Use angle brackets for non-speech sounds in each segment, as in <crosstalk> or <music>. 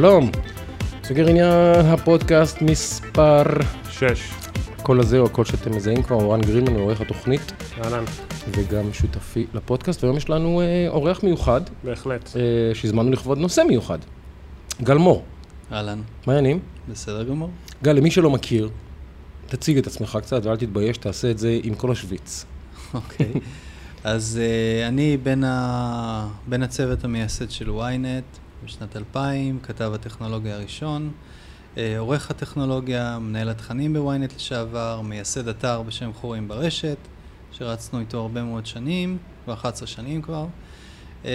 שלום, סוגר עניין הפודקאסט מספר שש. הקול הזה או הקול שאתם מזהים כבר, אורן גרינמן, עורך התוכנית אהלן, וגם שותפי לפודקאסט, והיום יש לנו אה, אורח מיוחד בהחלט. אה, שהזמנו לכבוד נושא מיוחד, גל מור. אהלן, מה העניינים? בסדר גמור. גל, למי שלא מכיר, תציג את עצמך קצת ואל תתבייש, תעשה את זה עם כל השוויץ. אוקיי. <laughs> אז uh, אני בין, ה... בין הצוות המייסד של ynet בשנת 2000, כתב הטכנולוגיה הראשון, uh, עורך הטכנולוגיה, מנהל התכנים בוויינט לשעבר, מייסד אתר בשם חורים ברשת, שרצנו איתו הרבה מאוד שנים, כבר 11 שנים כבר. Uh,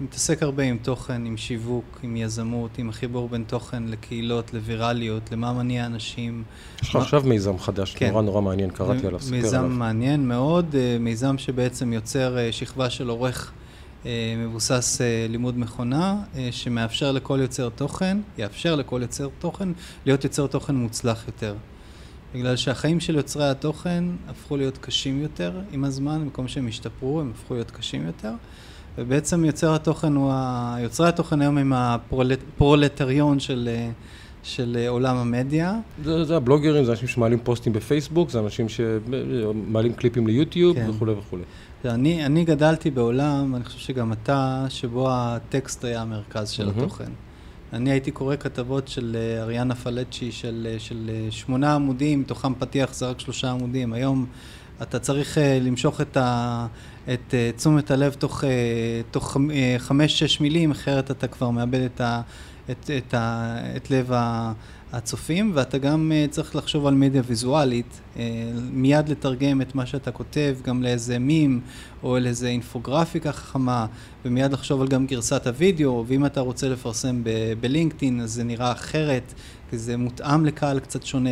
מתעסק הרבה עם תוכן, עם שיווק, עם יזמות, עם החיבור בין תוכן לקהילות, לווירליות, למה מניע אנשים. יש לך מה- עכשיו מיזם חדש, כן. נורא נורא מעניין, קראתי עליו, ספר מיזם עליו. מעניין מאוד, אה, מיזם שבעצם יוצר אה, שכבה של עורך אה, מבוסס אה, לימוד מכונה, אה, שמאפשר לכל יוצר תוכן, יאפשר לכל יוצר תוכן להיות יוצר תוכן מוצלח יותר. בגלל שהחיים של יוצרי התוכן הפכו להיות קשים יותר עם הזמן, במקום שהם השתפרו, הם הפכו להיות קשים יותר. ובעצם יוצר התוכן הוא, ה... יוצרי התוכן היום הם הפרולטריון של, אה, של אה, עולם המדיה. זה, זה הבלוגרים, זה אנשים שמעלים פוסטים בפייסבוק, זה אנשים שמעלים קליפים ליוטיוב כן. וכולי וכולי. אני, אני גדלתי בעולם, אני חושב שגם אתה, שבו הטקסט היה המרכז של מהמם. התוכן. אני הייתי קורא כתבות של אה, אריאנה פלצ'י של, אה, של אה, שמונה עמודים, מתוכם פתיח זה רק שלושה עמודים. היום אתה צריך למשוך את, ה, את תשומת הלב תוך, תוך חמ- חמש-שש מילים, אחרת אתה כבר מאבד את, ה, את, את, ה, את לב ה- הצופים, ואתה גם אה, צריך לחשוב על מדיה ויזואלית, אה, מיד לתרגם את מה שאתה כותב גם לאיזה מים או לאיזה אינפוגרפיקה חכמה, ומיד לחשוב על גם גרסת הוידאו, ואם אתה רוצה לפרסם בלינקדאין אז זה נראה אחרת, כי זה מותאם לקהל קצת שונה,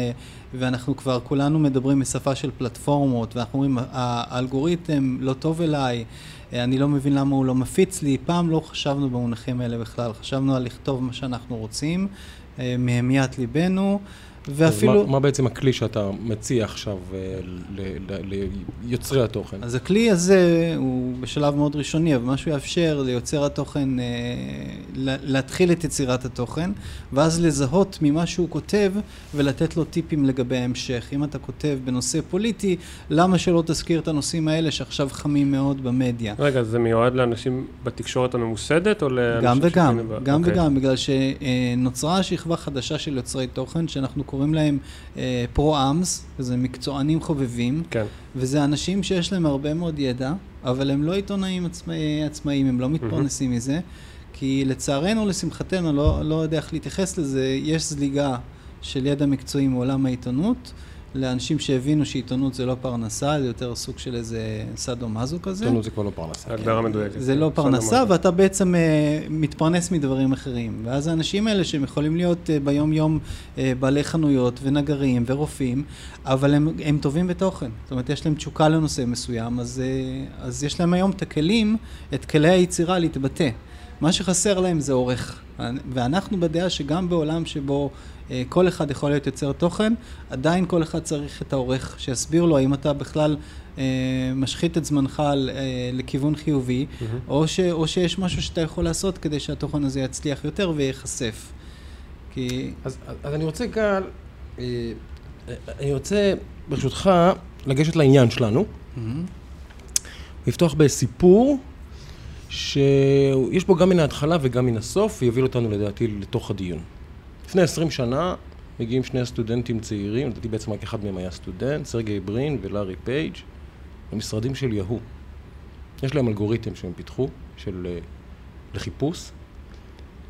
ואנחנו כבר כולנו מדברים בשפה של פלטפורמות, ואנחנו אומרים, "ה- האלגוריתם לא טוב אליי, אה, אני לא מבין למה הוא לא מפיץ לי, פעם לא חשבנו במונחים האלה בכלל, חשבנו על לכתוב מה שאנחנו רוצים, מהמיית ליבנו, ואפילו... אז מה, מה בעצם הכלי שאתה מציע עכשיו אה, ל- ל- ליוצרי התוכן? אז הכלי הזה הוא בשלב מאוד ראשוני, אבל מה שהוא יאפשר ליוצר התוכן אה, לה- להתחיל את יצירת התוכן, ואז לזהות ממה שהוא כותב ולתת לו טיפים לגבי ההמשך. אם אתה כותב בנושא פוליטי, למה שלא תזכיר את הנושאים האלה שעכשיו חמים מאוד במדיה? רגע, זה מיועד לאנשים בתקשורת הממוסדת, או לאנשים גם וגם, גם אוקיי. וגם, בגלל שנוצרה שכבה חדשה של יוצרי תוכן, שאנחנו קוראים להם פרו-אמס, זה מקצוענים חובבים, כן. וזה אנשים שיש להם הרבה מאוד ידע, אבל הם לא עיתונאים עצמאי, עצמאיים, הם לא מתפרנסים מזה, כי לצערנו, לשמחתנו, לא, לא יודע איך להתייחס לזה, יש זליגה של ידע מקצועי מעולם העיתונות, לאנשים שהבינו שעיתונות זה לא פרנסה, זה יותר סוג של איזה סאדו מאזו כזה. עיתונות זה כבר לא פרנסה. הגדרה מדויקת. זה לא בסדר, פרנסה? ואתה בעצם אה, מתפרנס מדברים אחרים. ואז האנשים האלה שהם יכולים להיות אה, ביום-יום אה, בעלי חנויות ונגרים ורופאים, אבל הם, הם טובים בתוכן. זאת אומרת, יש להם תשוקה לנושא מסוים, אז, אז יש להם היום את הכלים, את כלי היצירה להתבטא. מה שחסר להם זה עורך. ואנחנו בדעה שגם בעולם שבו אה, כל אחד יכול להיות יוצר תוכן, עדיין כל אחד צריך את העורך שיסביר לו האם אתה בכלל אה, משחית את זמנך אה, לכיוון חיובי, מהמם. או, ש, או שיש משהו שאתה יכול לעשות כדי שהתוכן הזה יצליח יותר וייחשף. כי... אז, אז אני רוצה, גל, אה, אני רוצה, ברשותך, לגשת לעניין שלנו, מהמם. לפתוח בסיפור שיש בו גם מן ההתחלה וגם מן הסוף, ויוביל אותנו לדעתי לתוך הדיון. לפני 20 שנה מגיעים שני סטודנטים צעירים, לדעתי בעצם רק אחד מהם היה סטודנט, סרגי ברין ולארי פייג', למשרדים של יהוא. יש להם אלגוריתם שהם פיתחו, של אה, לחיפוש.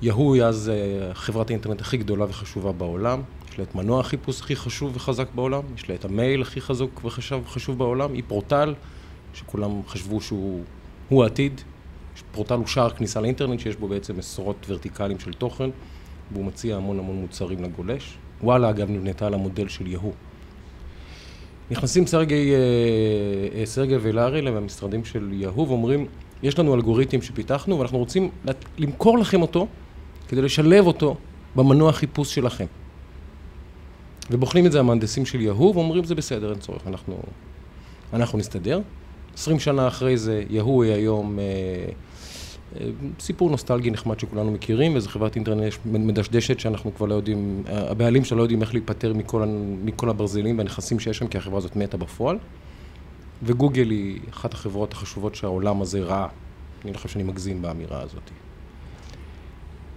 יהוא היא אז אה, חברת האינטרנט הכי גדולה וחשובה בעולם, יש לה את מנוע החיפוש הכי חשוב וחזק בעולם, יש לה את המייל הכי חזק וחשוב חשוב בעולם, היא פורטל שכולם חשבו שהוא הוא העתיד. פורטל הוא שער כניסה לאינטרנט שיש בו בעצם עשרות ורטיקלים של תוכן, והוא מציע המון המון מוצרים לגולש. וואלה, אגב, נבנתה על המודל של יהוא. נכנסים סרגי, אה, אה, סרגי ולארי למשרדים של יהוא ואומרים, יש לנו אלגוריתם שפיתחנו ואנחנו רוצים למכור לכם אותו כדי לשלב אותו במנוע חיפוש שלכם. ובוחנים את זה המהנדסים של יהוא ואומרים, זה בסדר, אין צורך, אנחנו, אנחנו נסתדר. 20 שנה אחרי זה, יהוא היא היום אה, סיפור נוסטלגי נחמד שכולנו מכירים, וזו חברת אינטרנט מדשדשת שאנחנו כבר לא יודעים, הבעלים שלה לא יודעים איך להיפטר מכל, מכל הברזלים והנכסים שיש שם, כי החברה הזאת מתה בפועל. וגוגל היא אחת החברות החשובות שהעולם הזה ראה. אני לא חושב שאני מגזים באמירה הזאת.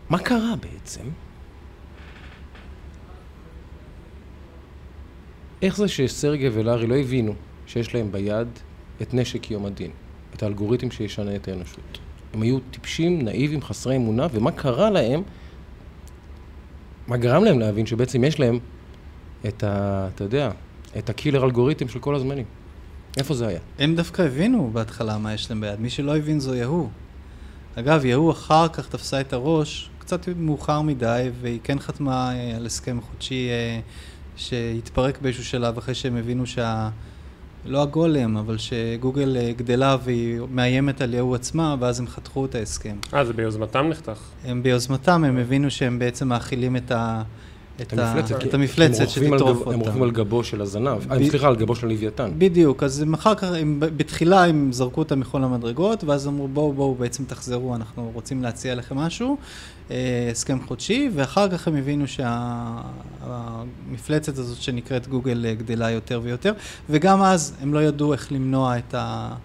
מה קרה בעצם? איך זה שסרגי ולארי לא הבינו שיש להם ביד את נשק יום הדין, את האלגוריתם שישנה את האנושות? הם היו טיפשים, נאיבים, חסרי אמונה, ומה קרה להם, מה גרם להם להבין שבעצם יש להם את ה... אתה יודע, את הקילר אלגוריתם של כל הזמנים. איפה זה היה? הם דווקא הבינו בהתחלה מה יש להם ביד, מי שלא הבין זו יהוא. אגב, יהוא אחר כך תפסה את הראש, קצת מאוחר מדי, והיא כן חתמה אה, על הסכם חודשי אה, שהתפרק באיזשהו שלב, אחרי שהם הבינו שה... לא הגולם, אבל שגוגל אה, גדלה והיא מאיימת על יהוא עצמה, ואז הם חתכו את ההסכם. אה, זה ביוזמתם נחתך. הם ביוזמתם, הם הבינו שהם בעצם מאכילים את ה... את המפלצת, את המפלצת שתטרוף אותם. הם רוכבים על גבו של הזנב, ב... סליחה, על גבו של הלוויתן. בדיוק, אז הם אחר כך, הם, בתחילה הם זרקו אותם מכל המדרגות, ואז אמרו בואו בואו בעצם תחזרו, אנחנו רוצים להציע לכם משהו, אה, הסכם חודשי, ואחר כך הם הבינו שהמפלצת הזאת שנקראת גוגל אה, גדלה יותר ויותר, וגם אז הם לא ידעו איך למנוע את ה...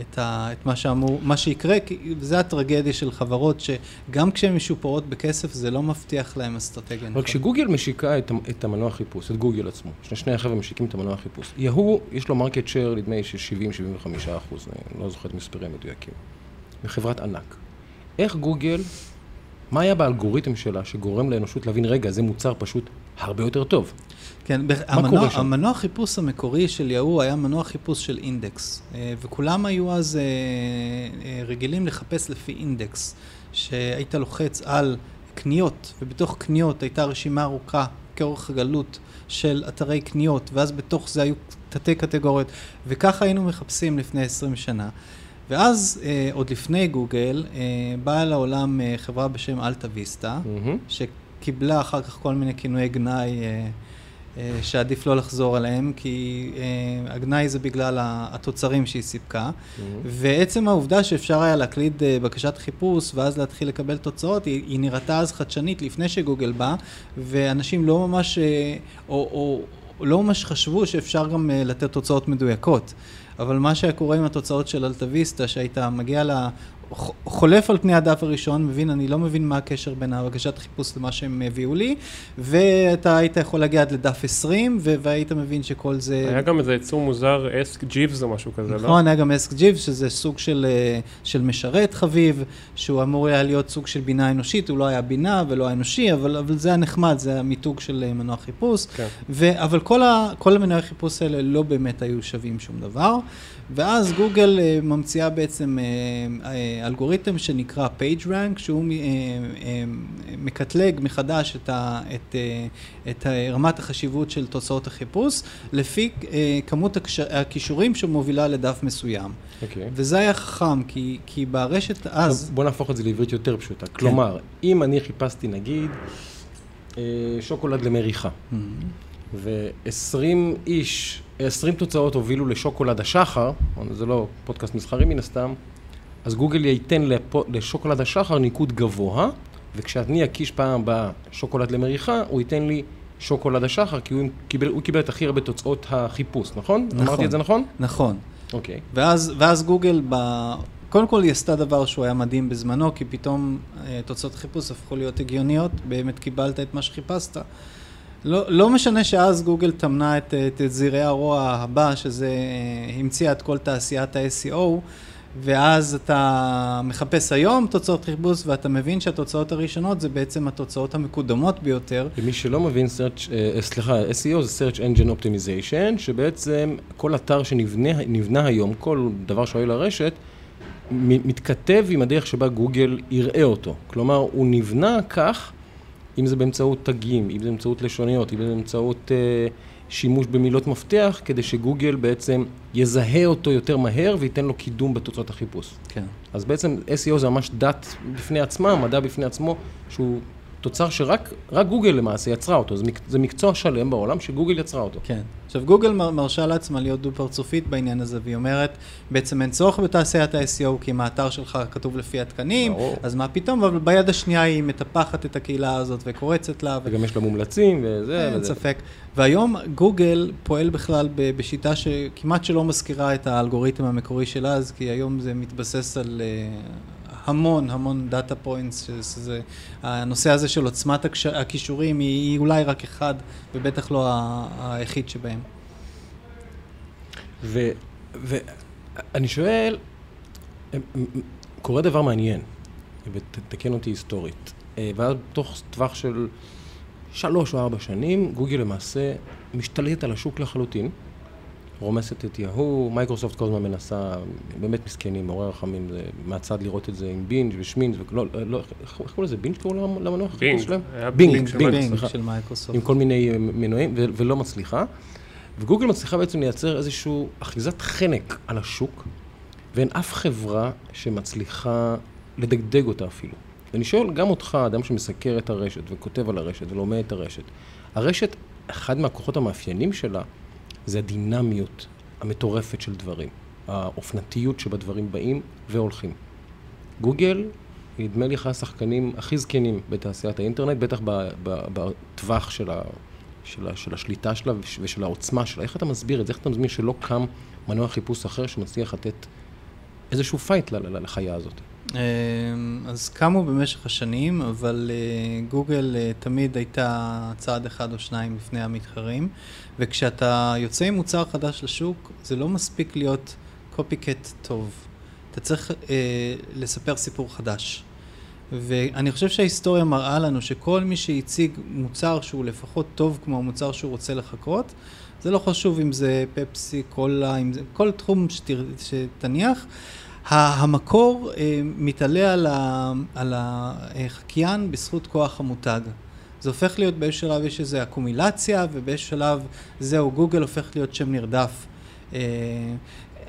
את, ה, את מה, שאמור, מה שיקרה, כי זה הטרגדיה של חברות שגם כשהן משופרות בכסף זה לא מבטיח להן אסטרטגיה. אבל כשגוגל משיקה את, את המנוע חיפוש, את גוגל עצמו, שני, שני החבר'ה משיקים את המנוע חיפוש, יהוא, יש לו market share, נדמה לי של 70-75 אחוז, אני לא זוכר את מספרים מדויקים, מחברת ענק. איך גוגל, מה היה באלגוריתם שלה שגורם לאנושות להבין, רגע, זה מוצר פשוט הרבה יותר טוב? כן, המנוע, המנוע חיפוש המקורי של יהוא היה מנוע חיפוש של אינדקס, אה, וכולם היו אז אה, אה, רגילים לחפש לפי אינדקס, שהיית לוחץ על קניות, ובתוך קניות הייתה רשימה ארוכה כאורך הגלות של אתרי קניות, ואז בתוך זה היו תתי קטגוריות, וככה היינו מחפשים לפני 20 שנה. ואז, עוד לפני גוגל, באה לעולם חברה בשם אלטה ויסטה, mm-hmm. שקיבלה אחר כך כל מיני כינויי גנאי אה, שעדיף לא לחזור עליהם, כי אה, הגנאי זה בגלל התוצרים שהיא סיפקה. Mm-hmm. ועצם העובדה שאפשר היה להקליד אה, בקשת חיפוש ואז להתחיל לקבל תוצאות, היא, היא נראתה אז חדשנית לפני שגוגל בא, ואנשים לא ממש, או, או, או לא ממש חשבו שאפשר גם לתת תוצאות מדויקות. אבל מה שהיה קורה עם התוצאות של אלטוויסטה, שהיית מגיע ל... חולף על פני הדף הראשון, מבין, אני לא מבין מה הקשר בין הבקשת חיפוש למה שהם הביאו לי, ואתה היית יכול להגיע עד לדף 20, והיית מבין שכל זה... היה גם איזה יצור מוזר, אסק ג'יבס או משהו כזה, נכון, לא? נכון, היה גם אסק ג'יבס, שזה סוג של, אה, של משרת חביב, שהוא אמור היה להיות סוג של בינה אנושית, הוא לא היה בינה ולא אנושי, אבל, אבל זה היה נחמד, זה המיתוג של אה, מנוע חיפוש. כן. ו, אבל כל, ה, כל המנועי חיפוש האלה לא באמת היו שווים שום דבר. ואז גוגל uh, ממציאה בעצם uh, אלגוריתם שנקרא PageRank, שהוא מקטלג מחדש את, ה, את, את רמת החשיבות של תוצאות החיפוש, לפי כמות הכישורים שמובילה לדף מסוים. Okay. אוקיי. וזה היה חכם, כי, כי ברשת אז... בוא נהפוך את זה לעברית יותר פשוטה. כן. כלומר, אם אני חיפשתי נגיד שוקולד למריחה, mm-hmm. ו-20 איש 20 תוצאות הובילו לשוקולד השחר, זה לא פודקאסט מסחרי מן הסתם, אז גוגל ייתן לשוקולד השחר ניקוד גבוה, וכשאני אקיש פעם הבאה שוקולד למריחה, הוא ייתן לי שוקולד השחר, כי הוא קיבל, הוא קיבל את הכי הרבה תוצאות החיפוש, נכון? נכון. אמרתי את זה נכון? נכון. אוקיי. ואז, ואז גוגל, ב... קודם כל היא עשתה דבר שהוא היה מדהים בזמנו, כי פתאום אה, תוצאות חיפוש הפכו להיות הגיוניות, באמת קיבלת את מה שחיפשת. לא, לא משנה שאז גוגל טמנה את, את, זרעי הרוע הבא, שזה אה, המציאה את כל תעשיית ה-SEO, ואז אתה מחפש היום תוצאות חיפוש, ואתה מבין שהתוצאות הראשונות זה בעצם התוצאות המקודמות ביותר. למי שלא מבין, search, uh, סליחה, SEO זה Search Engine Optimization, שבעצם כל אתר שנבנה היום, כל דבר שעולה לרשת, מתכתב עם הדרך שבה גוגל יראה אותו. כלומר, הוא נבנה כך אם זה באמצעות תגים, אם זה באמצעות לשוניות, אם זה באמצעות אה, שימוש במילות מפתח, כדי שגוגל בעצם יזהה אותו יותר מהר וייתן לו קידום בתוצאות החיפוש. כן. אז בעצם SEO זה ממש דת בפני עצמה, מדע בפני עצמו, שהוא תוצר שרק רק גוגל למעשה יצרה אותו, זה, מק, זה מקצוע שלם בעולם שגוגל יצרה אותו. כן. עכשיו, גוגל מר- מרשה לעצמה להיות דו-פרצופית בעניין הזה, והיא אומרת, בעצם אין צורך בתעשיית ה-SEO, כי אם האתר שלך כתוב לפי התקנים, ברור. אז מה פתאום, אבל ביד השנייה היא מטפחת את הקהילה הזאת וקורצת לה, ו- וגם יש לה מומלצים וזה אין וזה. ספק. והיום גוגל פועל בכלל בשיטה שכמעט שלא מזכירה את האלגוריתם המקורי של אז, כי היום זה מתבסס על uh, המון המון data points, שזה, הנושא הזה של עוצמת הכישורים היא, היא אולי רק אחד, ובטח לא היחיד שבהם. ואני שואל, קורה דבר מעניין, ותתקן אותי היסטורית, אה, ואז בתוך טווח של שלוש או ארבע שנים, גוגל למעשה משתלטת על השוק לחלוטין, רומסת את יהוא, מייקרוסופט כל הזמן מנסה, באמת מסכנים, מעורר רחמים, זה מהצד לראות את זה עם בינג' ושמינג' ולא, לא, איך איך קוראים לזה? בינג' קראו למנוע החיפוש בינג. בינג, בינג, בינג, בינג סליחה. של מייקרוסופט. עם כל מיני אה, מנועים, ו- ולא מצליחה. וגוגל מצליחה בעצם לייצר איזושהי אחיזת חנק על השוק, ואין אף חברה שמצליחה לדגדג אותה אפילו. ואני שואל גם אותך, אדם שמסקר את הרשת וכותב על הרשת ולומד את הרשת, הרשת, אחד מהכוחות המאפיינים שלה זה הדינמיות המטורפת של דברים, האופנתיות שבה דברים באים והולכים. גוגל, נדמה לי אחד השחקנים הכי זקנים בתעשיית האינטרנט, בטח בטווח של, ה, של, ה, של השליטה שלה וש- ושל העוצמה שלה. איך אתה מסביר את זה? איך אתה מסביר שלא קם מנוע חיפוש אחר שמצליח לתת איזשהו fight לחיה הזאת? אמ, אז קמו במשך השנים, אבל אה, גוגל אה, תמיד הייתה צעד אחד או שניים לפני המתחרים, וכשאתה יוצא עם מוצר חדש לשוק, זה לא מספיק להיות קופי-קט טוב. אתה צריך אה, לספר סיפור חדש. ואני חושב שההיסטוריה מראה לנו שכל מי שהציג מוצר שהוא לפחות טוב כמו המוצר שהוא רוצה לחקות, זה לא חשוב אם זה פפסי, קולה, אם זה כל תחום שתר, שתניח, המקור אה, מתעלה על, ה, על החקיין בזכות כוח המותג. זה הופך להיות באיזשהו שלב יש איזו אקומילציה ובאיזשהו שלב זהו גוגל הופך להיות שם נרדף.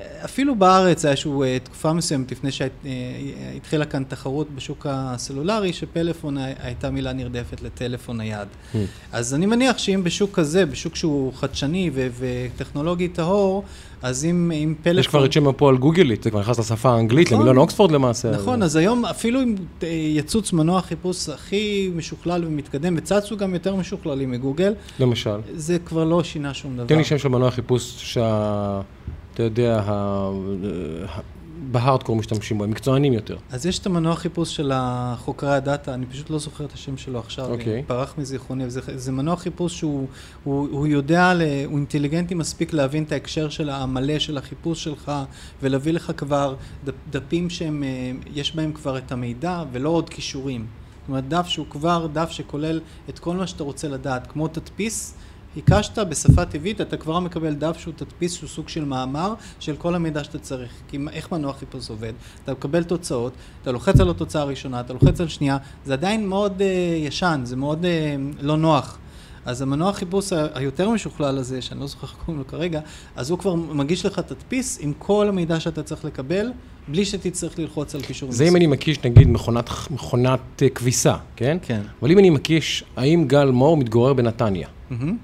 אה, אפילו בארץ היה איזושהי אה, תקופה מסוימת לפני שהתחילה כאן תחרות בשוק הסלולרי שפלאפון הי- הייתה מילה נרדפת לטלפון נייד. Hmm. אז אני מניח שאם בשוק כזה, בשוק שהוא חדשני ו- וטכנולוגי טהור, אז אם, אם פלאפון... יש כבר את שם הפועל גוגלית, זה כבר נכנס לשפה האנגלית, נכון. למילון אוקספורד למעשה. נכון, אז היום אפילו אם אה, יצוץ מנוע חיפוש הכי משוכלל ומתקדם, וצצו גם יותר משוכללים מגוגל, למשל. זה כבר לא שינה שום דבר. תן לי שם של מנוע חיפוש שה... אתה יודע, ה... בהארדקור משתמשים בו, הם מקצוענים יותר. אז יש את המנוע חיפוש של חוקרי הדאטה, אני פשוט לא זוכר את השם שלו עכשיו, אוקיי. פרח מזיכרוני, זה, זה מנוע חיפוש שהוא הוא, הוא יודע, ל, הוא אינטליגנטי מספיק להבין את ההקשר של המלא של החיפוש שלך, ולהביא לך כבר דפ, דפים שהם, אה, יש בהם כבר את המידע, ולא עוד כישורים. זאת אומרת, דף שהוא כבר דף שכולל את כל מה שאתה רוצה לדעת, כמו תדפיס. הקשת בשפה טבעית, אתה כבר מקבל דף שהוא תדפיס, שהוא סוג של מאמר של כל המידע שאתה צריך. כי איך מנוע חיפוש עובד? אתה מקבל תוצאות, אתה לוחץ על התוצאה הראשונה, אתה לוחץ על שנייה, זה עדיין מאוד uh, ישן, זה מאוד uh, לא נוח. אז המנוע חיפוש היותר משוכלל הזה, שאני לא זוכר איך קוראים לו כרגע, אז הוא כבר מגיש לך תדפיס עם כל המידע שאתה צריך לקבל, בלי שתצטרך ללחוץ על קישור. זה אם אני מקיש, נגיד, מכונת, מכונת אה, כביסה, כן? כן. אבל אם אני מקיש, האם גל מור מתגורר בנתניה? מהמם.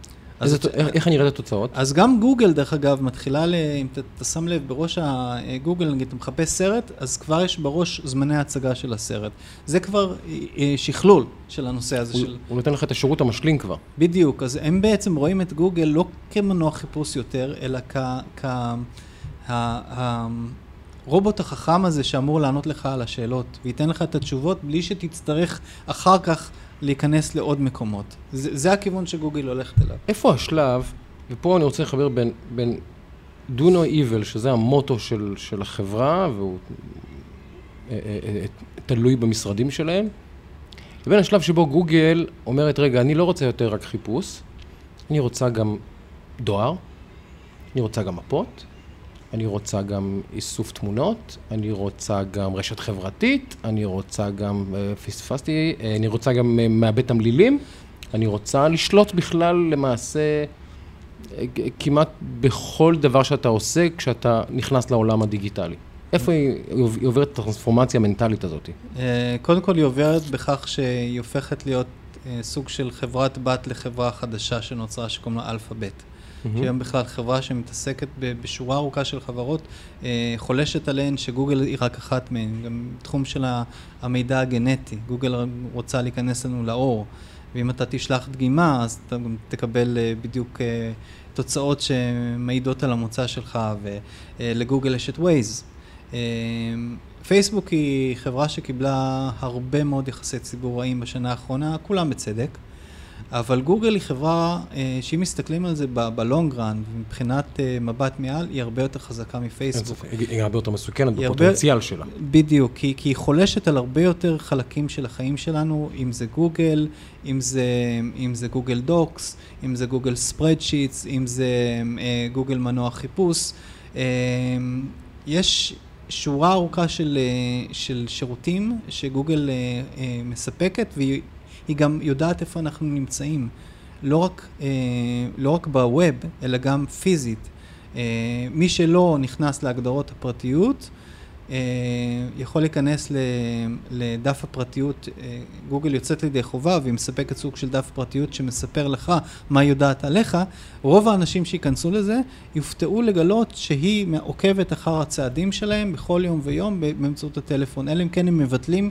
אז ת- איך איך אני אראה את התוצאות? אז גם גוגל, דרך אגב, מתחילה, ל... אם אתה, אתה שם לב, בראש הגוגל, נגיד, אתה מחפש סרט, אז כבר יש בראש זמני ההצגה של הסרט. זה כבר אה, שכלול של הנושא הזה הוא- של... הוא נותן לך את השירות המשלים כבר. בדיוק, אז הם בעצם רואים את גוגל לא כמנוע חיפוש יותר, אלא כ... כ... ה- הרובוט החכם הזה שאמור לענות לך על השאלות, וייתן לך את התשובות בלי שתצטרך אחר כך להיכנס לעוד מקומות. זה, זה הכיוון שגוגל הולכת אליו. איפה השלב, ופה אני רוצה לחבר בין, בין do no evil, שזה המוטו של, של החברה, והוא אה, אה, אה, תלוי במשרדים שלהם, לבין השלב שבו גוגל אומרת, רגע, אני לא רוצה יותר רק חיפוש, אני רוצה גם דואר, אני רוצה גם מפות, אני רוצה גם איסוף תמונות, אני רוצה גם רשת חברתית, אני רוצה גם, אה, פספסתי, אה, אני רוצה גם אה, מעבד תמלילים, אני רוצה לשלוט בכלל למעשה כמעט בכל דבר שאתה עושה כשאתה נכנס לעולם הדיגיטלי. איפה היא, עוברת את הטרנספורמציה המנטלית הזאת? קודם כל היא עוברת בכך שהיא הופכת להיות סוג של חברת בת לחברה חדשה שנוצרה, שקוראים לה אלפאבית. שהיא היום בכלל חברה שמתעסקת בשורה ארוכה של חברות, אה, חולשת עליהן שגוגל היא רק אחת מהן, גם תחום של המידע הגנטי. גוגל רוצה להיכנס לנו לאור, ואם אתה תשלח דגימה, אז אתה גם תקבל אה, בדיוק אה, תוצאות שמעידות על המוצא שלך, ולגוגל יש את. אה, פייסבוק היא חברה שקיבלה הרבה מאוד יחסי ציבור רעים בשנה האחרונה, כולם בצדק. אבל גוגל היא חברה אה, שאם מסתכלים על זה ב long run, מבחינת אה, מבט מעל, היא הרבה יותר חזקה מפייסבוק. ספק, היא הרבה יותר מסוכנת בפוטנציאל שלה. בדיוק, כי, כי היא חולשת על הרבה יותר חלקים של החיים שלנו, אם זה גוגל, אם זה, גוגל דוקס, אם זה גוגל spreadsheets, אם זה אה, גוגל מנוע חיפוש. יש שורה ארוכה של, של שירותים שגוגל מספקת, והיא היא גם יודעת איפה אנחנו נמצאים. לא רק, אה, לא רק בווב, אלא גם פיזית. אה, מי שלא נכנס להגדרות הפרטיות, אה, יכול להיכנס לדף הפרטיות, גוגל יוצאת לידי חובה והיא מספקת סוג של דף פרטיות שמספר לך מה היא יודעת עליך, רוב האנשים שייכנסו לזה יופתעו לגלות שהיא עוקבת אחר הצעדים שלהם בכל יום ויום באמצעות הטלפון, אלא אם כן הם מבטלים,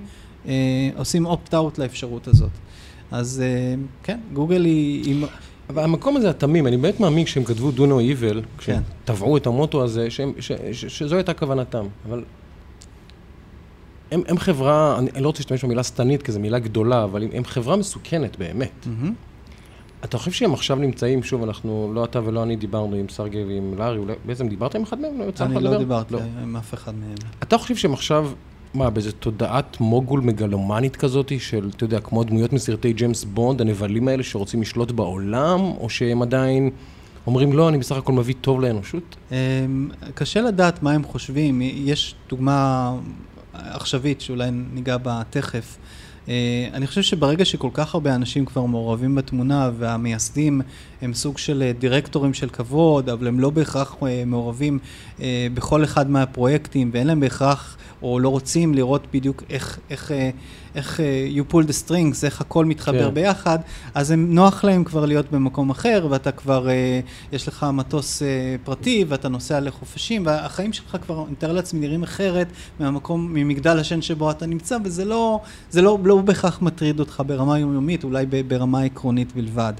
עושים opt-out לאפשרות הזאת. אז אה, כן, גוגל היא... היא... אבל המקום הזה התמים, אני באמת מאמין כשהם כתבו do no evil, כשהם כן. טבעו את המוטו הזה, שהם, ש, ש, שזו הייתה כוונתם, אבל הם, הם חברה, אני, לא רוצה להשתמש במילה שטנית, כי זו מילה גדולה, אבל הם, הם חברה מסוכנת באמת. מהמם. אתה חושב שהם עכשיו נמצאים, שוב, אנחנו, לא אתה ולא אני דיברנו עם סרגי ועם לארי, אולי, בעצם דיברת עם אחד מהם? לא יצא לך אני? לא דיברתי לא. עם אף אחד מהם. אתה חושב שהם עכשיו, מה, באיזה תודעת מוגול מגלומנית כזאת, של, אתה יודע, כמו הדמויות מסרטי ג'יימס בונד, הנבלים האלה שרוצים לשלוט בעולם, או שהם עדיין אומרים, לא, אני בסך הכל מביא טוב לאנושות? אמ, קשה לדעת מה הם חושבים. יש דוגמה עכשווית שאולי ניגע בה תכף. אה, אני חושב שברגע שכל כך הרבה אנשים כבר מעורבים בתמונה והמייסדים הם סוג של אה, דירקטורים של כבוד, אבל הם לא בהכרח אה, מעורבים בכל אחד מהפרויקטים ואין להם בהכרח או לא רוצים לראות בדיוק איך, איך, איך אה, you pull the strings, איך הכל מתחבר כן. ביחד, אז הם, נוח להם כבר להיות במקום אחר ואתה כבר, אה, יש לך מטוס אה, פרטי ואתה נוסע לחופשים והחיים שלך כבר, אני מתאר לעצמי, נראים אחרת מהמקום, ממגדל השן שבו אתה נמצא וזה לא, זה לא, לא בהכרח מטריד אותך ברמה יומיומית, אולי ברמה עקרונית בלבד.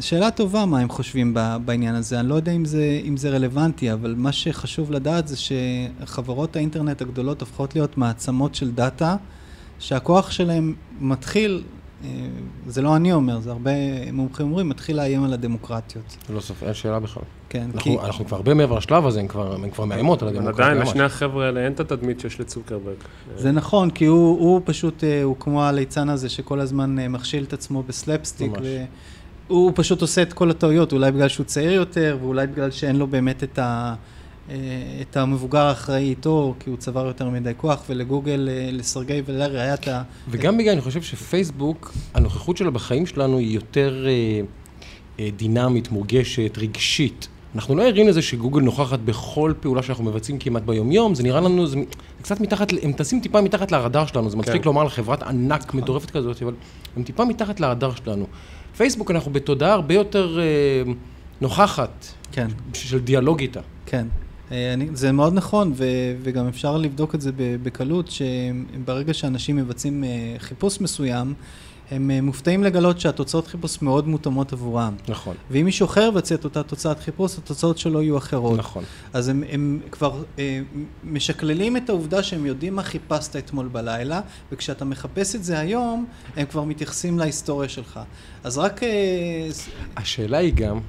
שאלה טובה מה הם חושבים בעניין הזה, אני לא יודע אם זה, אם זה רלוונטי, אבל מה שחשוב לדעת זה שחברות האינטרנט הגדולות הופכות להיות מעצמות של דאטה, שהכוח שלהם מתחיל, אה, זה לא אני אומר, זה הרבה מומחים אומרים, מתחיל לאיים על הדמוקרטיות. לא ספק, אין שאלה בכלל. כן, אנחנו, אנחנו כבר הרבה מעבר לשלב הזה, הם כבר, הם כבר מאיימות על הדמוקרטיה עדיין. לשני החבר'ה האלה אין את התדמית שיש לצוקרברג. זה נכון, כי הוא, הוא פשוט, אה, הוא כמו הליצן הזה שכל הזמן אה, מכשיל את עצמו בסלפסטיק. ממש. והוא פשוט עושה את כל הטעויות, אולי בגלל שהוא צעיר יותר, ואולי בגלל שאין לו באמת את, ה, אה, את המבוגר האחראי איתו, כי הוא צבר יותר מדי כוח, ולגוגל, אה, לסרגי ולארי היה את ה... וגם בגלל, אני חושב שפייסבוק, הנוכחות שלה בחיים שלנו היא יותר אה, אה, דינמית, מורגשת, רגשית. אנחנו לא ערים לזה שגוגל נוכחת בכל פעולה שאנחנו מבצעים כמעט ביומיום, זה נראה לנו, זה קצת מתחת, הם טסים טיפה מתחת לרדאר שלנו, זה מצחיק כן. לומר לחברת ענק מטורפת כזאת, אבל הם טיפה מתחת לרדאר שלנו. פייסבוק, אנחנו בתודעה הרבה יותר אה, נוכחת, כן. של דיאלוג איתה. כן, אה, אני, זה מאוד נכון, ו, וגם אפשר לבדוק את זה בקלות, שברגע שאנשים מבצעים אה, חיפוש מסוים, הם אה, מופתעים לגלות שהתוצאות חיפוש מאוד מותאמות עבורם. נכון, ואם מישהו אחר יבצע את אותה תוצאת חיפוש, התוצאות שלו יהיו אחרות. נכון. אז הם, הם כבר אה, משקללים את העובדה שהם יודעים מה חיפשת אתמול בלילה, וכשאתה מחפש את זה היום, הם כבר מתייחסים להיסטוריה שלך. אז רק... אה, השאלה היא גם,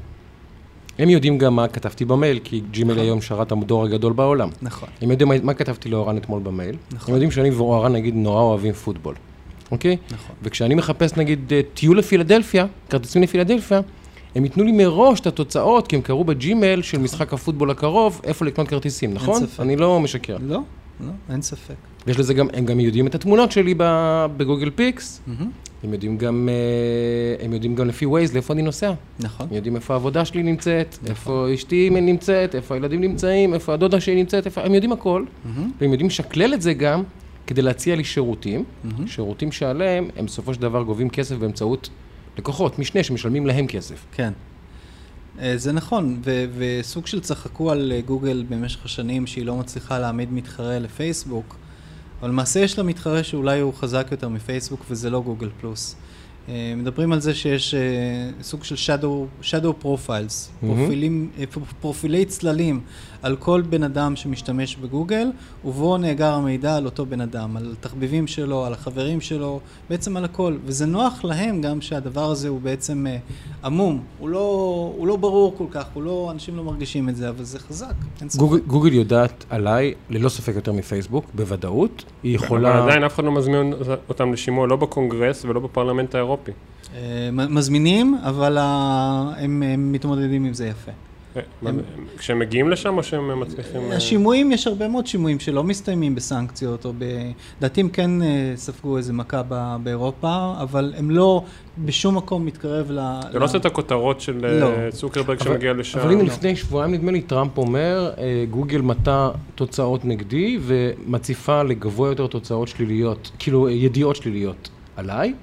הם יודעים גם מה כתבתי במייל, כי ג'ימייל נכון. היום שרת המדור הגדול בעולם. נכון, הם יודעים מה, מה כתבתי לאורן אתמול במייל. נכון. הם יודעים שאני ואורן נגיד נורא אוהבים פוטבול, אוקיי? נכון. וכשאני מחפש נגיד אה, טיול לפילדלפיה, כרטיסים לפילדלפיה, הם ייתנו לי מראש את התוצאות, כי הם קראו בג'ימייל של משחק הפוטבול הקרוב, איפה לקנות כרטיסים, נכון? ספק. אני לא משקר. לא, לא, אין ספק. יש לזה גם, הם גם יודעים את התמונות שלי בגוגל פיקס, מהמם. הם יודעים גם, אה, הם יודעים גם לפי ווייז לאיפה אני נוסע. נכון. הם יודעים איפה העבודה שלי נמצאת, איפה אשתי נמצאת, איפה הילדים נמצאים, איפה הדודה שלי נמצאת, איפה... הם יודעים הכל, מהמם. והם יודעים לשקלל את זה גם כדי להציע לי שירותים, שירותים שעליהם הם בסופו של דבר גובים כסף באמצעות לקוחות, משנה שמשלמים להם כסף. כן. אה, זה נכון, ו- וסוג של צחקו על אה, גוגל במשך השנים שהיא לא מצליחה להעמיד מתחרה לפייסבוק, אבל למעשה יש לה מתחרה שאולי הוא חזק יותר מפייסבוק וזה לא גוגל פלוס. אה, מדברים על זה שיש סוג של shadow, shadow profiles, פרופילים, אה, פ- פרופילי צללים על כל בן אדם שמשתמש בגוגל, ובו נאגר המידע על אותו בן אדם, על התחביבים שלו, על החברים שלו, בעצם על הכל. וזה נוח להם גם שהדבר הזה הוא בעצם אה, עמום, הוא לא, הוא לא ברור כל כך, הוא לא, אנשים לא מרגישים את זה, אבל זה חזק. גוגל, גוגל יודעת עליי, ללא ספק יותר מפייסבוק, בוודאות. היא יכולה... אבל עדיין אף אחד לא מזמין אותם לשימוע, לא בקונגרס ולא בפרלמנט האירופי. אה, מזמינים, אבל ה- הם, הם מתמודדים עם זה יפה. אה, כשהם מגיעים לשם או שהם מצליחים... אה, השימועים, יש הרבה מאוד שימועים שלא מסתיימים בסנקציות, או ב... לדעתי הם כן אה, ספגו איזה מכה ב- באירופה, אבל הם לא בשום מקום מתקרב ל... זה לא עושה את הכותרות של אה, לא. צוקרברג אבל- שמגיע לשם. אבל הנה לא. לפני שבועיים נדמה לי טראמפ אומר, אה, גוגל מטה תוצאות נגדי ומציפה לגבוה יותר תוצאות שליליות, כאילו אה, ידיעות שליליות עליי.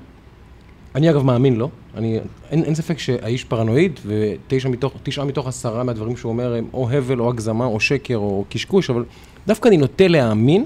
אני אגב מאמין לו, אני, אין, אין ספק שהאיש פרנואיד ותשעה מתוך, מתוך עשרה מהדברים שהוא אומר הם או הבל או הגזמה או שקר או קשקוש, אבל דווקא אני נוטה להאמין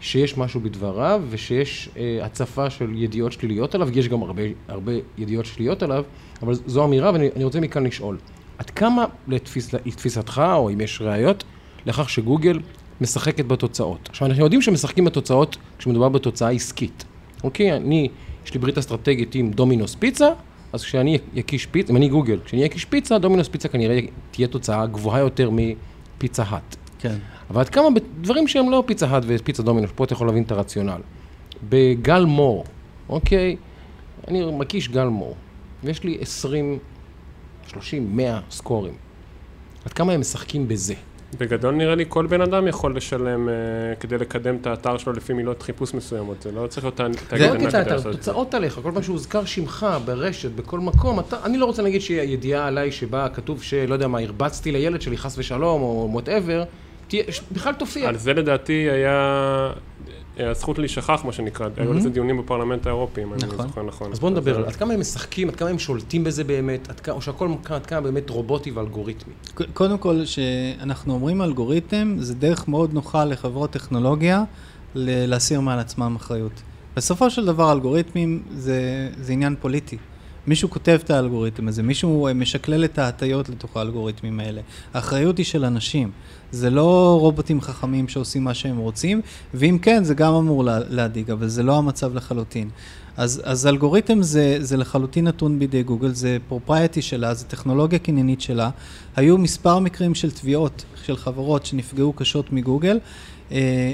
שיש משהו בדבריו ושיש אה, הצפה של ידיעות שליליות עליו, יש גם הרבה, הרבה ידיעות שליליות עליו, אבל זו אמירה ואני אני רוצה מכאן לשאול, עד כמה לתפיס, לתפיסתך, או אם יש ראיות, לכך שגוגל משחקת בתוצאות? עכשיו, אנחנו יודעים שמשחקים בתוצאות כשמדובר בתוצאה עסקית, אוקיי? אני, יש לי ברית אסטרטגית עם דומינוס פיצה, אז כשאני אקיש פיצה, אם אני גוגל, כשאני אקיש פיצה, דומינוס פיצה כנראה תהיה תוצאה גבוהה יותר מפיצה האט. כן. אבל עד כמה בדברים שהם לא פיצה האט ופיצה דומינוס, פה אתה יכול להבין את הרציונל. בגל מור, אוקיי? אני מקיש גל מור, ויש לי 20, 30, 100 אזכורים. עד כמה הם משחקים בזה? בגדול נראה לי כל בן אדם יכול לשלם אה, כדי לקדם את האתר שלו לפי מילות חיפוש מסוימות, זה לא צריך להיות תאגיד זה לא ענק כדי את לעשות את זה. התוצאות עליך, כל פעם שהוזכר שמך ברשת, בכל מקום, אתה, אני לא רוצה להגיד שידיעה עליי שבה כתוב שלא יודע מה, הרבצתי לילד שלי חס ושלום, או whatever, בכלל תופיע. על זה לדעתי היה הזכות להישכח, מה שנקרא, היו על זה דיונים בפרלמנט האירופי, אם אני נכון. זוכר נכון. אז בואו נדבר על אה, עד כמה הם משחקים, עד כמה הם שולטים בזה באמת, עד כמה, או שהכל עד כמה באמת רובוטי ואלגוריתמי. קודם כל, כשאנחנו אומרים אלגוריתם, זה דרך מאוד נוחה לחברות טכנולוגיה ל- להסיר מעל עצמם אחריות. בסופו של דבר, אלגוריתמים זה, זה עניין פוליטי. מישהו כותב את האלגוריתם הזה, מישהו אה, משקלל את ההטיות לתוך האלגוריתמים האלה. האחריות היא של אנשים. זה לא רובוטים חכמים שעושים מה שהם רוצים, ואם כן, זה גם אמור לה- להדאיג, אבל זה לא המצב לחלוטין. אז, אז אלגוריתם זה, זה לחלוטין נתון בידי גוגל, זה פרופרייטי שלה, זה טכנולוגיה קניינית שלה. היו מספר מקרים של תביעות של חברות שנפגעו קשות מגוגל,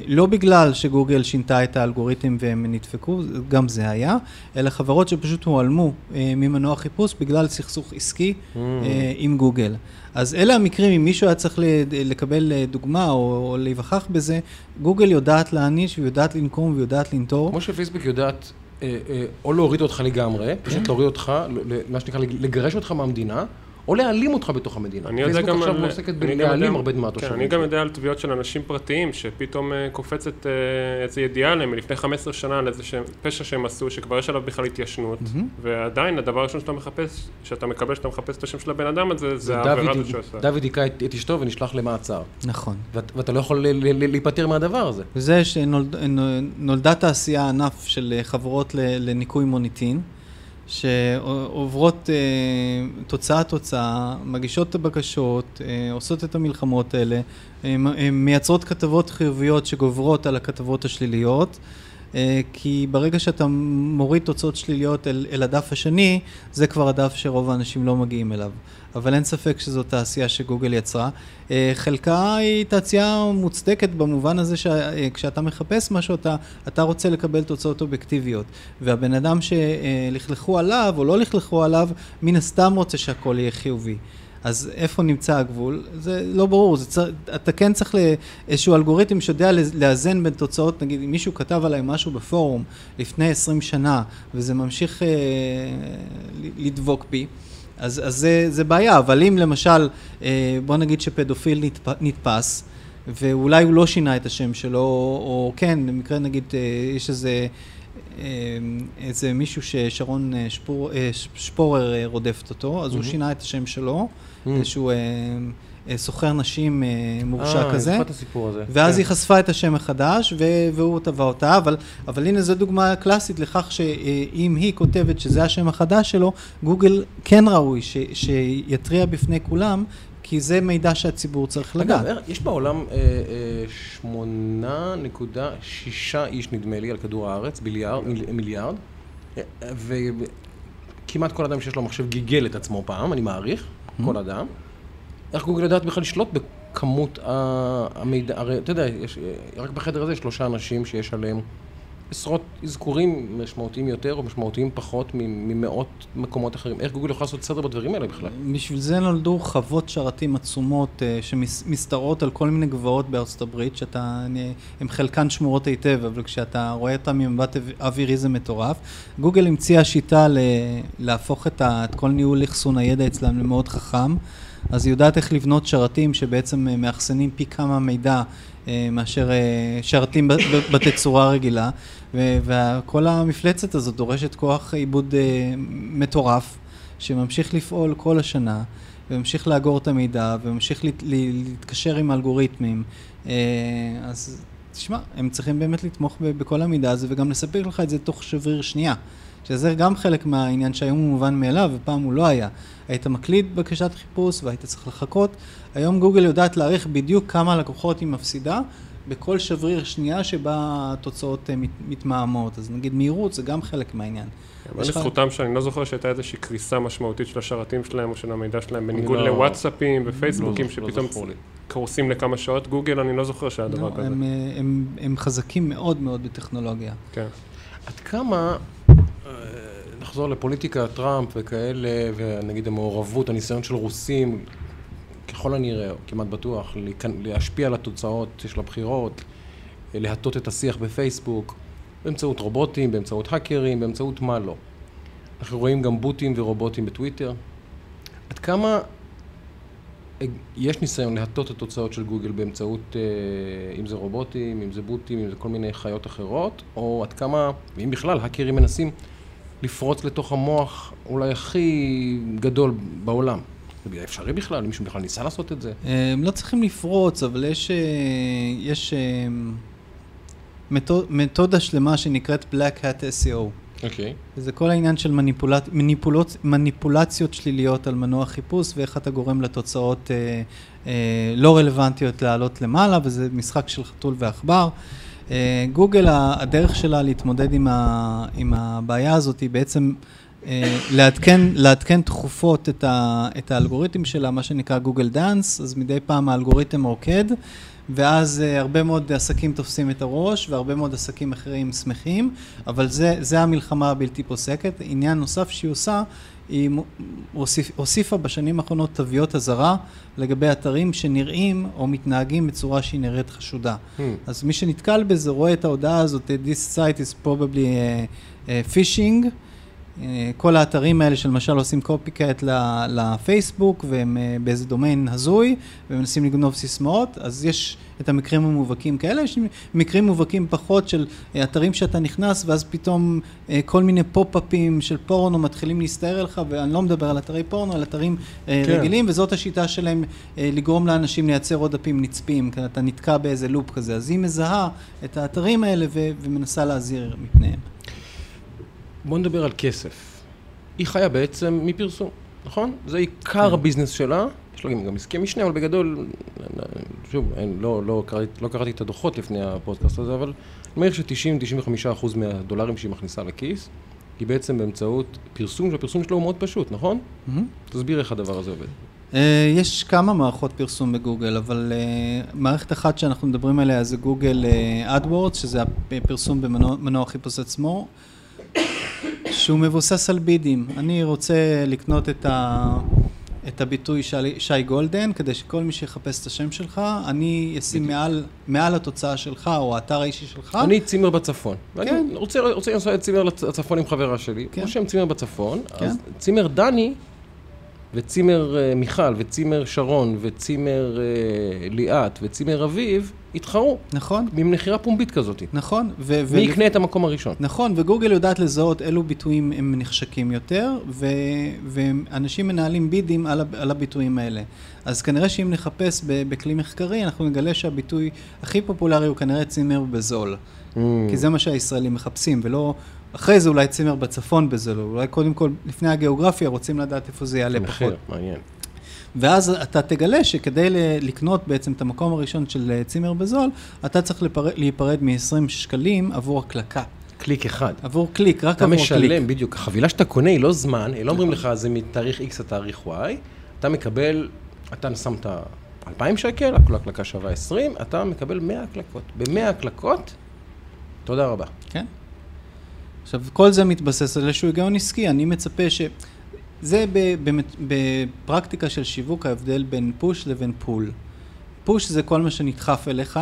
לא בגלל שגוגל שינתה את האלגוריתם והם נדפקו, גם זה היה, אלא חברות שפשוט הועלמו אה, ממנוע חיפוש בגלל סכסוך עסקי אה, עם גוגל. אז אלה המקרים, אם מישהו היה צריך לקבל אה, דוגמה או, או להיווכח בזה, גוגל יודעת להעניש ויודעת לנקום ויודעת לנטור. כמו שפייסבוק יודעת אה, אה, או להוריד אותך לגמרי, פשוט להוריד אותך, מה שנקרא לגרש אותך מהמדינה, או להעלים אותך בתוך המדינה. אני יודע פייסבוק גם עכשיו על... עוסקת בלהעלים הרבה כן, מהתושבים. אני גם יודע על תביעות של אנשים פרטיים, שפתאום אה, קופצת אה, איזו ידיעה עליהם מלפני 15 שנה על איזה פשע שהם עשו, שכבר יש עליו בכלל התיישנות, ועדיין הדבר הראשון שאתה מחפש, שאתה מקבל שאתה מחפש את השם של הבן אדם הזה, זה העבירה הזאת שהוא עשה. דוד היכה את אשתו ונשלח למעצר. נכון. ואת- ואתה לא יכול ל- ל- ל- להיפטר מהדבר הזה. וזה שנולדה תעשייה ענף של אה, חברות ל- לניקוי מוניטין, שעוברות אה, תוצאה תוצאה, מגישות את הבקשות, אה, עושות את המלחמות האלה, אה, אה, מייצרות כתבות חיוביות שגוברות על הכתבות השליליות. כי ברגע שאתה מוריד תוצאות שליליות אל, אל הדף השני, זה כבר הדף שרוב האנשים לא מגיעים אליו. אבל אין ספק שזו תעשייה שגוגל יצרה. אה, חלקה היא תעשייה מוצדקת במובן הזה שכשאתה מחפש משהו, אתה, אתה רוצה לקבל תוצאות אובייקטיביות. והבן אדם שלכלכו עליו או לא לכלכו עליו, מן הסתם רוצה שהכל יהיה חיובי. אז איפה נמצא הגבול? זה לא ברור, זה צר... אתה כן צריך לאיזשהו אלגוריתם שיודע לאזן בין תוצאות, נגיד אם מישהו כתב עליי משהו בפורום לפני 20 שנה וזה ממשיך אה, לדבוק בי, אז, אז זה, זה בעיה, אבל אם למשל, אה, בוא נגיד שפדופיל נתפ... נתפס, ואולי הוא לא שינה את השם שלו, או כן, במקרה נגיד, אה, יש איזה... אה, איזה מישהו ששרון אה, שפור, אה, שפורר אה, רודפת אותו, אז הוא שינה את השם שלו, איזשהו אה, אה, סוחר נשים אה, מורשע אה, כזה. אני זוכר את הסיפור הזה. ואז כן. היא חשפה את השם מחדש, והוא תבע אותה, אבל, אבל הנה זו דוגמה קלאסית לכך שאם היא כותבת שזה השם החדש שלו, גוגל כן ראוי ש- שיתריע בפני כולם, כי זה מידע שהציבור צריך לדעת. אגב, יש בעולם אה, אה, שמונה נקודה שישה איש, נדמה לי, על כדור הארץ, ביליארד, מיל, מיליארד, אה, וכמעט כל אדם שיש לו מחשב גיגל את עצמו פעם, אני מעריך, כל אדם. איך גוגל יודעת בכלל לשלוט בכמות המידע, הרי אתה יודע, יש, רק בחדר הזה יש שלושה אנשים שיש עליהם עשרות אזכורים משמעותיים יותר או משמעותיים פחות ממאות מקומות אחרים. איך גוגל יכולה לעשות סדר בדברים האלה בכלל? בשביל זה נולדו חוות שרתים עצומות אה, שמשתרעות על כל מיני גבעות בארצות הברית, שאתה, הם חלקן שמורות היטב, אבל כשאתה רואה אותן ממבט אווירי זה מטורף. גוגל המציאה שיטה להפוך את, את כל ניהול אחסון הידע אצלם למאוד חכם, אז היא יודעת איך לבנות שרתים שבעצם אה, מאחסנים פי כמה מידע אה, מאשר אה, שרתים בתצורה רגילה, וכל המפלצת הזאת דורשת כוח עיבוד מטורף. שממשיך לפעול כל השנה, וממשיך לאגור את המידע, וממשיך להתקשר עם אלגוריתמים. אז תשמע, הם צריכים באמת לתמוך בכל המידע הזה, וגם לספק לך את זה תוך שבריר שנייה. שזה גם חלק מהעניין שהיום הוא מובן מאליו, ופעם הוא לא היה. היית מקליד בקשת חיפוש והיית צריך לחכות. היום גוגל יודעת להעריך בדיוק כמה לקוחות היא מפסידה בכל שבריר שנייה שבה התוצאות אה, מת, מתמהמות. אז נגיד מהירות זה גם חלק מהעניין. אבל יש לך- לזכותם שאני לא זוכר שהייתה איזושהי קריסה משמעותית של השרתים שלהם או של המידע שלהם, בניגוד לא- לוואטסאפים ופייסבוקים לא- לא שפתאום לי. קורסים לכמה שעות. גוגל, אני לא זוכר שהיה דבר לא, כזה. הם, אה, הם, הם חזקים מאוד מאוד בטכנולוגיה. כן. עד כמה, נחזור לפוליטיקה, טראמפ וכאלה, ונגיד המעורבות, הניסיון של רוסים, ככל הנראה, כמעט בטוח, להשפיע על התוצאות של הבחירות, להטות את השיח בפייסבוק, באמצעות רובוטים, באמצעות האקרים, באמצעות מה לא. אנחנו רואים גם בוטים ורובוטים בטוויטר. עד כמה יש ניסיון להטות את התוצאות של גוגל באמצעות, אה, אם זה רובוטים, אם זה בוטים, אם זה כל מיני חיות אחרות, או עד כמה, ואם בכלל, האקרים מנסים לפרוץ לתוך המוח אולי הכי גדול בעולם. זה אפשרי בכלל? מישהו בכלל ניסה לעשות את זה? אה, הם לא צריכים לפרוץ, אבל יש, אה, יש אה, מתוד- מתודה שלמה שנקראת Black Hat SEO. אוקיי. וזה כל העניין של מניפולט, מניפולות, מניפולציות שליליות על מנוע חיפוש ואיך אתה גורם לתוצאות אה, אה, לא רלוונטיות לעלות למעלה, וזה משחק של חתול ועכבר. אה, גוגל, ה- הדרך שלה להתמודד עם, ה, עם הבעיה הזאת היא בעצם אה, לעדכן, לעדכן תכופות את, ה, את האלגוריתם שלה, מה שנקרא גוגל דאנס, אז מדי פעם האלגוריתם רוקד, ואז uh, הרבה מאוד עסקים תופסים את הראש, והרבה מאוד עסקים אחרים שמחים, אבל זה, זה המלחמה הבלתי פוסקת. עניין נוסף שהיא עושה, היא הוסיפ, הוסיפה בשנים האחרונות תוויות אזהרה לגבי אתרים שנראים או מתנהגים בצורה שהיא נראית חשודה. Hmm. אז מי שנתקל בזה רואה את ההודעה הזאת, This site is probably uh, uh, phishing. כל האתרים האלה שלמשל עושים קופי קאט לפייסבוק והם אה, באיזה דומיין הזוי ומנסים לגנוב סיסמאות, אז יש את המקרים המובהקים כאלה, יש מקרים מובהקים פחות של אה, אתרים שאתה נכנס ואז פתאום אה, כל מיני פופ-אפים של פורנו מתחילים להסתער לך, ואני לא מדבר על אתרי פורנו, על אתרים כן. רגילים, וזאת השיטה שלהם לגרום לאנשים לייצר עוד דפים נצפים, כי אתה נתקע באיזה לופ כזה, אז היא מזהה את האתרים האלה ו- ומנסה להזהיר מפניהם. בוא נדבר על כסף. היא חיה בעצם מפרסום, נכון? זה עיקר הביזנס שלה. יש לה גם עסקי משנה, אבל בגדול, שוב, אין, לא, לא, קראתי, לא קראתי את הדוחות לפני הפודקאסט הזה, אבל אני מניח ש-90-95% מהדולרים שהיא מכניסה לכיס, היא בעצם באמצעות פרסום, והפרסום שלו הוא מאוד פשוט, נכון? מהמם. תסביר איך הדבר הזה עובד. אה, יש כמה מערכות פרסום בגוגל, אבל אה, מערכת אחת שאנחנו מדברים עליה זה גוגל אה, AdWords, שזה הפרסום במנוע מנוע החיפוש עצמו, שהוא מבוסס על בידים. אני רוצה לקנות את, ה, את הביטוי שי, שי גולדן, כדי שכל מי שיחפש את השם שלך, אני אשים מעל, מעל התוצאה שלך, או האתר האישי שלך. אני צימר בצפון. ואני כן. רוצה, רוצה לנסוע לצימר לצפון עם חברה שלי. כן. רושם צימר בצפון, כן. אז צימר דני וצימר אה, מיכל, וצימר שרון, וצימר אה, ליאת, וצימר אביב, יתחרו. נכון, עם מכירה פומבית כזאת. נכון. ו- מי ו- יקנה את המקום הראשון? נכון, וגוגל יודעת לזהות אילו ביטויים הם נחשקים יותר, ו- ואנשים מנהלים בידים על, על הביטויים האלה. אז כנראה שאם נחפש בכלי מחקרי, אנחנו נגלה שהביטוי הכי פופולרי הוא כנראה צימר בזול. Mm. כי זה מה שהישראלים מחפשים, ולא... אחרי זה אולי צימר בצפון בזול, אולי קודם כל, לפני הגיאוגרפיה, רוצים לדעת איפה זה יעלה פחות. מחיר, מעניין. ואז אתה תגלה שכדי לקנות בעצם את המקום הראשון של אה, צימר בזול, אתה צריך לפר... להיפרד מ-20 שקלים עבור הקלקה. קליק אחד. עבור קליק, רק אתה עבור קליק. משלם, בדיוק. החבילה שאתה קונה היא לא זמן, לא אומרים לך זה מתאריך X לתאריך Y, אתה מקבל, אתה שמת 2,000 שקל, כל הקלקה שווה 20, אתה מקבל 100 הקלקות. ב-100 הקלקות, תודה רבה. עכשיו, כל זה מתבסס על איזשהו היגיון עסקי. אני מצפה ש... זה בפרקטיקה של שיווק ההבדל בין פוש לבין פול. פוש זה כל מה שנדחף אליך,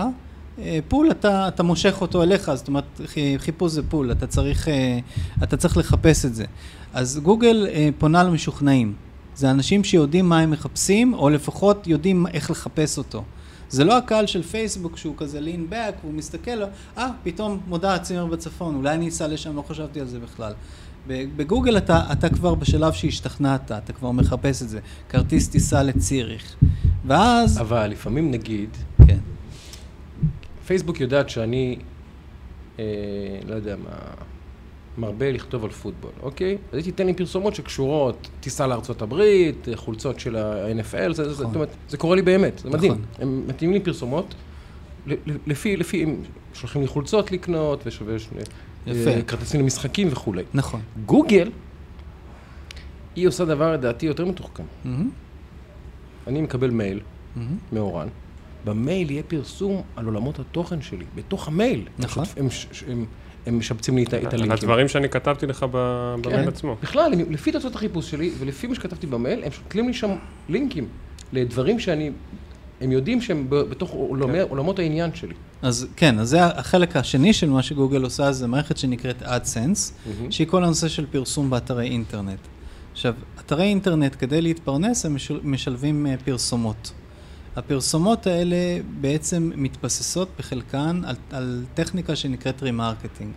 אה, פול אתה, אתה מושך אותו אליך, זאת אומרת חי- חיפוש זה פול, אתה צריך, אה, אתה צריך לחפש את זה. אז גוגל אה, פונה למשוכנעים. זה אנשים שיודעים מה הם מחפשים, או לפחות יודעים איך לחפש אותו. זה לא הקהל של פייסבוק שהוא כזה lean back, והוא מסתכל, לו, אה, פתאום מודעת צימר בצפון, אולי אני אסע לשם, לא חשבתי על זה בכלל. בגוגל אתה, אתה כבר בשלב שהשתכנעת, אתה כבר מחפש את זה. כרטיס טיסה לציריך. ואז... אבל לפעמים נגיד, כן. פייסבוק יודעת שאני, אה, לא יודע מה, מרבה לכתוב על פוטבול, אוקיי? אז היא תיתן לי פרסומות שקשורות, טיסה לארצות הברית, חולצות של ה-NFL, זה, זה, זאת אומרת, זה קורה לי באמת, זה מדהים. נכון. הם מתאימים לי פרסומות, לפי, לפי, הם שולחים לי חולצות לקנות, ויש, אה. כרטיסים למשחקים וכולי. נכון. גוגל, היא עושה דבר לדעתי יותר מתוחכם. אני מקבל מייל. מאורן, במייל יהיה פרסום על עולמות התוכן שלי, בתוך המייל. נכון. הם, הם, משבצים לי את, הלינקים. הדברים שאני כתבתי לך כן. במייל עצמו. בכלל, לפי תוצאות החיפוש שלי, ולפי מה שכתבתי במייל, הם שותלים לי שם לינקים לדברים שאני, הם יודעים שהם בתוך עולמי, כן. עולמות העניין שלי. אז כן, אז זה החלק השני של מה שגוגל עושה, זה מערכת שנקראת AdSense, שהיא כל הנושא של פרסום באתרי אינטרנט. עכשיו, אתרי אינטרנט, כדי להתפרנס, הם משל- משלבים אה, פרסומות. הפרסומות האלה בעצם מתבססות בחלקן על, על טכניקה שנקראת רימרקטינג.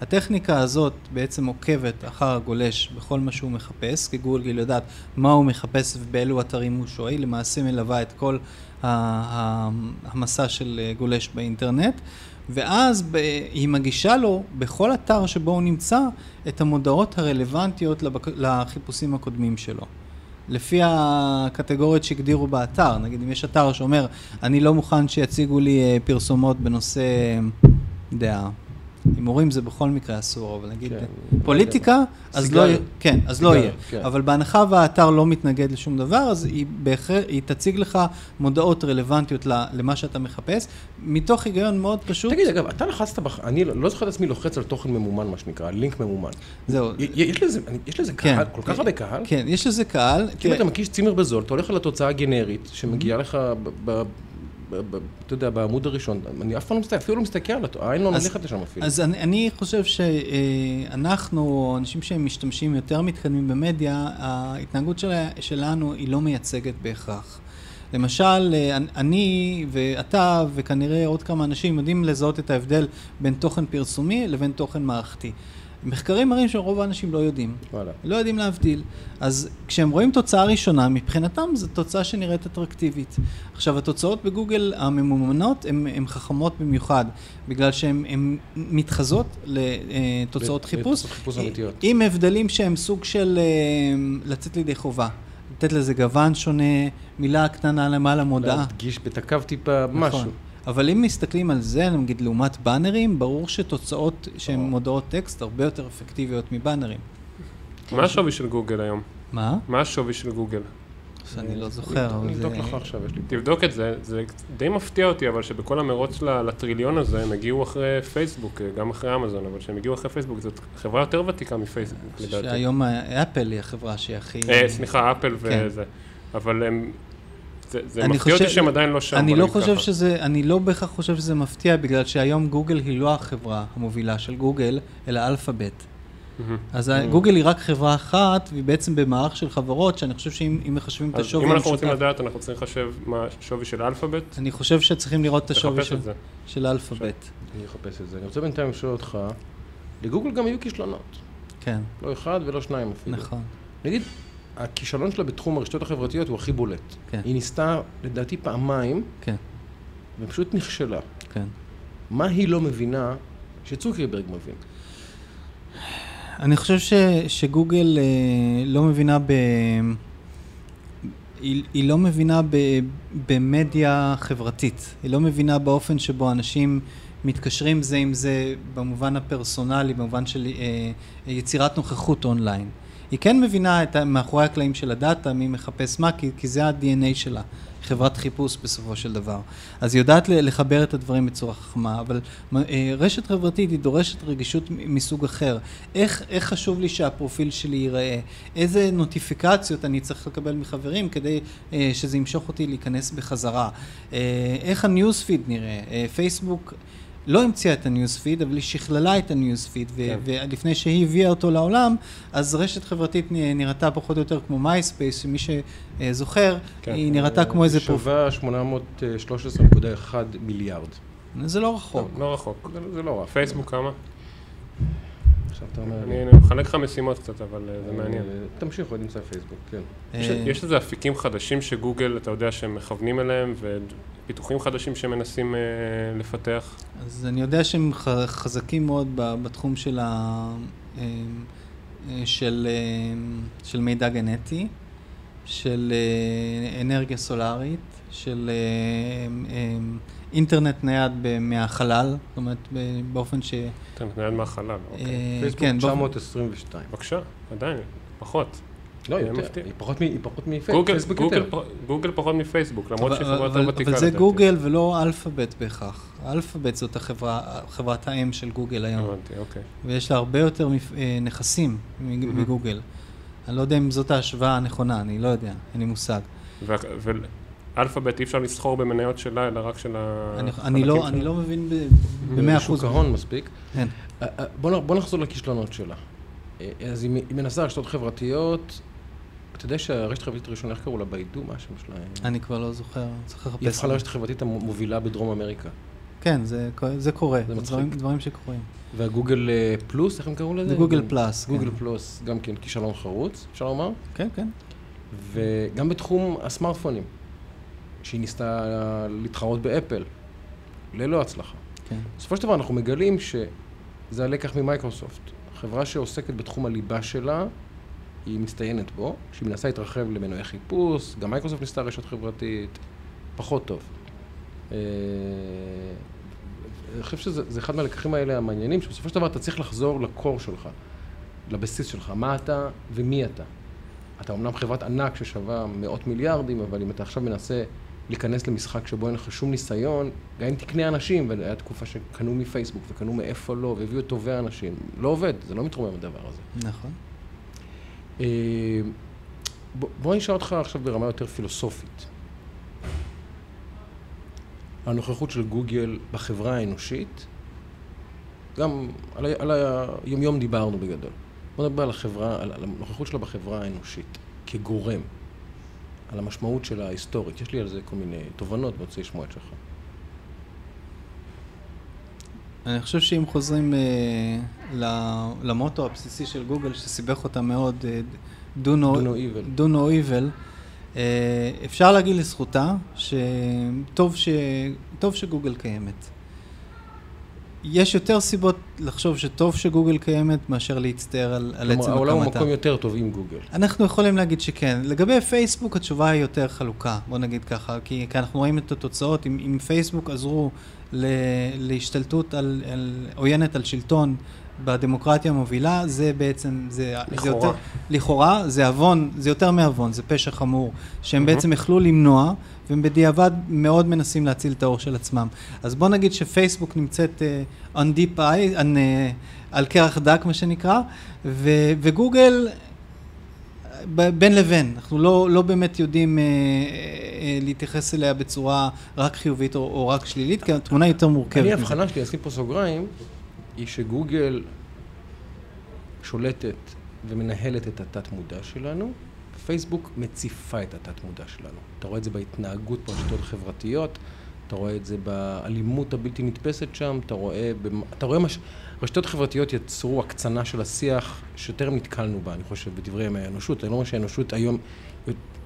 הטכניקה הזאת בעצם עוקבת אחר הגולש בכל מה שהוא מחפש, כי גוגל יודעת מה הוא מחפש ובאילו אתרים הוא שוהה, היא למעשה מלווה את כל המסע של אה, גולש באינטרנט, ואז היא מגישה לו בכל אתר שבו הוא נמצא את המודעות הרלוונטיות. לחיפושים הקודמים שלו. לפי הקטגוריות שהגדירו באתר, נגיד אם יש אתר שאומר, אני לא מוכן שיציגו לי אה, פרסומות בנושא, יודע, הימורים זה בכל מקרה אסור, אבל נגיד כן. פוליטיקה, אז לא סיגריות. יהיה, כן, אז לא סיגריות, יהיה. כן. אבל בהנחה והאתר לא מתנגד לשום דבר, אז היא בהחלט, היא תציג לך מודעות רלוונטיות למה שאתה מחפש, מתוך היגיון מאוד פשוט. תגיד, אגב, אתה לחצת, בח... אני לא לא זוכר את עצמי לוחץ על תוכן ממומן, מה שנקרא, לינק ממומן. זהו. יש לזה, יש לזה כן. קהל, כל כך הרבה קהל. כן, יש לזה קהל. כי אם כן. אתה מקיש צימר בזול, אתה הולך על התוצאה הגנרית שמגיעה לך, ב- ב- אתה יודע, בעמוד הראשון. אני אף פעם לא מסתכל, אפילו לא מסתכל על התוצאה, העין לא נלכת לשם אפילו. אז אני, אני חושב שאנחנו, או אנשים שהם משתמשים יותר מתקדמים במדיה, ההתנהגות שלה, שלנו היא לא מייצגת בהכרח. למשל, אה, אני ואתה וכנראה עוד כמה אנשים יודעים לזהות את ההבדל בין תוכן פרסומי לבין תוכן מערכתי. מחקרים מראים שרוב האנשים לא יודעים. וואלה. לא יודעים להבדיל. אז כשהם רואים תוצאה ראשונה, מבחינתם זו תוצאה שנראית אטרקטיבית. עכשיו, התוצאות בגוגל הממומנות הן חכמות במיוחד, בגלל שהן הן מתחזות לתוצאות ל- חיפוש, לתוצאות חיפוש אמיתיות. עם הבדלים שהם סוג של אה, לצאת לידי חובה. לתת לזה גוון שונה, מילה קטנה למעלה מודעה. להדגיש בתקו טיפה משהו. אבל אם מסתכלים על זה, נגיד לעומת באנרים, ברור שתוצאות שהן מודעות טקסט הרבה יותר אפקטיביות מבאנרים. מה השווי של גוגל היום? מה? מה השווי של גוגל? שאני לא זוכר, אבל אני זה... אבדוק לך עכשיו, יש לי... תבדוק את זה, זה די מפתיע אותי, אבל שבכל המרוץ לטריליון הזה הם הגיעו אחרי פייסבוק, גם אחרי אמזון, אבל שהם הגיעו אחרי פייסבוק, זאת חברה יותר ותיקה מפייסבוק, לדעתי. שהיום אפל היא החברה שהיא הכי... אה, סליחה, אפל כן. וזה. אבל הם... זה, מפתיע אותי חושב- שהם עדיין לא שם. אני לא חושב ככה. שזה, אני לא בהכרח חושב שזה מפתיע, בגלל שהיום גוגל היא לא החברה המובילה של גוגל, אלא אלפאבית. אז גוגל היא רק חברה אחת, והיא בעצם במערך של חברות, שאני חושב שאם אם מחשבים את השווי אם אנחנו רוצים לדעת, אנחנו צריכים לחשב מה השווי של אלפאבית, אני חושב שצריכים לראות את השווי של-. של אלפאבית. אני אחפש את זה. אני רוצה בינתיים לשאול אותך, לגוגל גם היו כישלונות. כן, לא אחד ולא שניים אפילו. נכון. נגיד, הכישלון שלה בתחום הרשתות החברתיות הוא הכי בולט. כן. היא ניסתה, לדעתי, פעמיים, כן, ופשוט נכשלה. כן. מה היא לא מבינה שצוקרברג מבין? אני חושב ש, שגוגל אה, לא מבינה ב... היא, היא לא מבינה ב, במדיה חברתית. היא לא מבינה באופן שבו אנשים מתקשרים זה עם זה במובן הפרסונלי, במובן של אה, יצירת נוכחות אונליין. היא כן מבינה את מאחורי הקלעים של הדאטה, מי מחפש מה, כי, כי זה ה-DNA שלה, חברת חיפוש בסופו של דבר. אז היא יודעת לחבר את הדברים בצורה חכמה, אבל אה, רשת חברתית היא דורשת רגישות מסוג אחר. איך, איך חשוב לי שהפרופיל שלי ייראה? איזה נוטיפיקציות אני צריך לקבל מחברים כדי אה, שזה ימשוך אותי להיכנס בחזרה? אה, איך הניוזפיד נראה? אה, פייסבוק... לא המציאה את הניוזפיד, אבל היא שכללה את הניוזפיד, ו- כן. ולפני שהיא הביאה אותו לעולם, אז רשת חברתית נראתה פחות או יותר כמו מייספייס, שמי שזוכר, כן. היא נראתה כמו איזה פרופיל. שווה 813.1 מיליארד. זה לא רחוק. לא רחוק. זה- זה לא רע. פייסבוק כמה? עכשיו אתה אומר... אני מחלק לך משימות קצת, אבל אה, זה מעניין. אה, תמשיך, עוד נמצא פייסבוק, כן. יש- אה, יש איזה אפיקים חדשים שגוגל, אתה יודע, שהם מכוונים אליהם, ופיתוחים חדשים שהם מנסים אה, לפתח. אז אני יודע שהם חזקים מאוד בתחום של, ה, של, של מידע גנטי, של אה, אנרגיה סולארית, של אה, אה, אינטרנט נייד מהחלל, זאת אומרת ב- באופן ש... אתה מתנהל מהחלל, אוקיי. אה, פייסבוק כן, באופן- 922. בבקשה, עדיין, פחות. לא, יותר. היא פחות מפייסבוק. גוגל, פייסבוק יותר. פחות מפייסבוק, למרות שהיא חברה אבל- יותר ותיקה אבל זה. גוגל ולא אלפאבית בהכרח. אלפאבית זאת חברת האם של גוגל היום. הבנתי, אוקיי. ויש לה הרבה יותר נכסים. מגוגל. אני לא יודע אם זאת ההשוואה הנכונה, אני לא יודע, אין לי מושג. ואלפאבית אי אפשר לסחור במניות שלה, אלא רק של אני, החלקים אני, לא, שלה. אני לא מבין ב- אה, במאה אחוז. שוק ההון מספיק. כן. אה, אה, בוא נחזור לכישלונות שלה. אה, אז היא היא מנסה רשתות חברתיות. אתה יודע שהרשת החברתית הראשונה, איך קראו לה? ביידו? מה השם שלה? אני כבר לא זוכר, צריך היא לחפש. הפכה לרשת החברתית המובילה בדרום אמריקה. כן, זה, זה קורה, זה. דברים, דברים שקורים. והגוגל אה, פלוס, איך הם קראו לזה? זה גוגל פלאס. כן. גוגל פלוס, גם כן כישלון חרוץ, אפשר לומר. כן, כן. וגם בתחום הסמארטפונים, שהיא ניסתה להתחרות באפל, ללא הצלחה. כן. בסופו של דבר אנחנו מגלים שזה הלקח ממייקרוסופט. חברה שעוסקת בתחום הליבה שלה, היא מצטיינת בו, שהיא מנסה להתרחב למנועי חיפוש, גם מייקרוסופט ניסתה רשת חברתית, פחות טוב. אה, אני חושב שזה זה אחד מהלקחים האלה המעניינים, שבסופו של דבר אתה צריך לחזור ל core שלך, לבסיס שלך, מה אתה ומי אתה. אתה אמנם חברת ענק ששווה מאות מיליארדים, אבל אם אתה עכשיו מנסה להיכנס למשחק שבו אין לך שום ניסיון, גם אם תקנה אנשים, והייתה תקופה שקנו מפייסבוק וקנו מאיפה לא, והביאו את טובי האנשים, לא עובד, זה לא מתרומם הדבר הזה. נכון. אה, בוא, בוא נשאל אותך עכשיו ברמה יותר פילוסופית. הנוכחות של גוגל בחברה האנושית, גם על, ה- על היומיום דיברנו בגדול. בוא נדבר על החברה, על, על הנוכחות שלה בחברה האנושית, כגורם, על המשמעות שלה ההיסטורית. יש לי על זה כל מיני תובנות, ואני רוצה לשמוע את שלך. אני חושב שאם חוזרים אה, למוטו הבסיסי של גוגל, שסיבך אותה מאוד, אה, do no, Do no evil. do no evil, אפשר להגיד לזכותה שטוב ש... טוב שגוגל קיימת. יש יותר סיבות לחשוב שטוב שגוגל קיימת מאשר להצטער על, על עצם כלומר, העולם הוא הקמתה. מקום יותר טוב עם גוגל. אנחנו יכולים להגיד שכן. לגבי פייסבוק התשובה היא יותר חלוקה, בוא נגיד ככה, כי, כי אנחנו רואים את התוצאות, אם, אם פייסבוק עזרו ל, להשתלטות על, על, עוינת על שלטון בדמוקרטיה המובילה, זה בעצם, זה, זה לכאורה. יותר, לכאורה, זה עוון, זה יותר מעוון, זה פשע חמור, שהם מהמם. בעצם יכלו למנוע, והם בדיעבד מאוד מנסים להציל את האור של עצמם. אז בוא נגיד שפייסבוק נמצאת uh, on deep eye, on, uh, על קרח דק מה שנקרא, ו, וגוגל ב- בין לבין, אנחנו לא, לא באמת יודעים אה, אה, להתייחס אליה בצורה רק חיובית או, או רק שלילית, כי התמונה יותר מורכבת. אני. ההבחנה שלי, אשים פה סוגריים, היא שגוגל שולטת ומנהלת את התת-מודע שלנו. פייסבוק מציפה את התת-מודע שלנו. אתה רואה את זה בהתנהגות ברשתות החברתיות, אתה רואה את זה באלימות הבלתי נתפסת שם, אתה רואה, אתה רואה מש... רשתות חברתיות יצרו הקצנה של השיח שטרם נתקלנו בה, אני חושב, בדברי ימי האנושות. אני לא אומר שהאנושות היום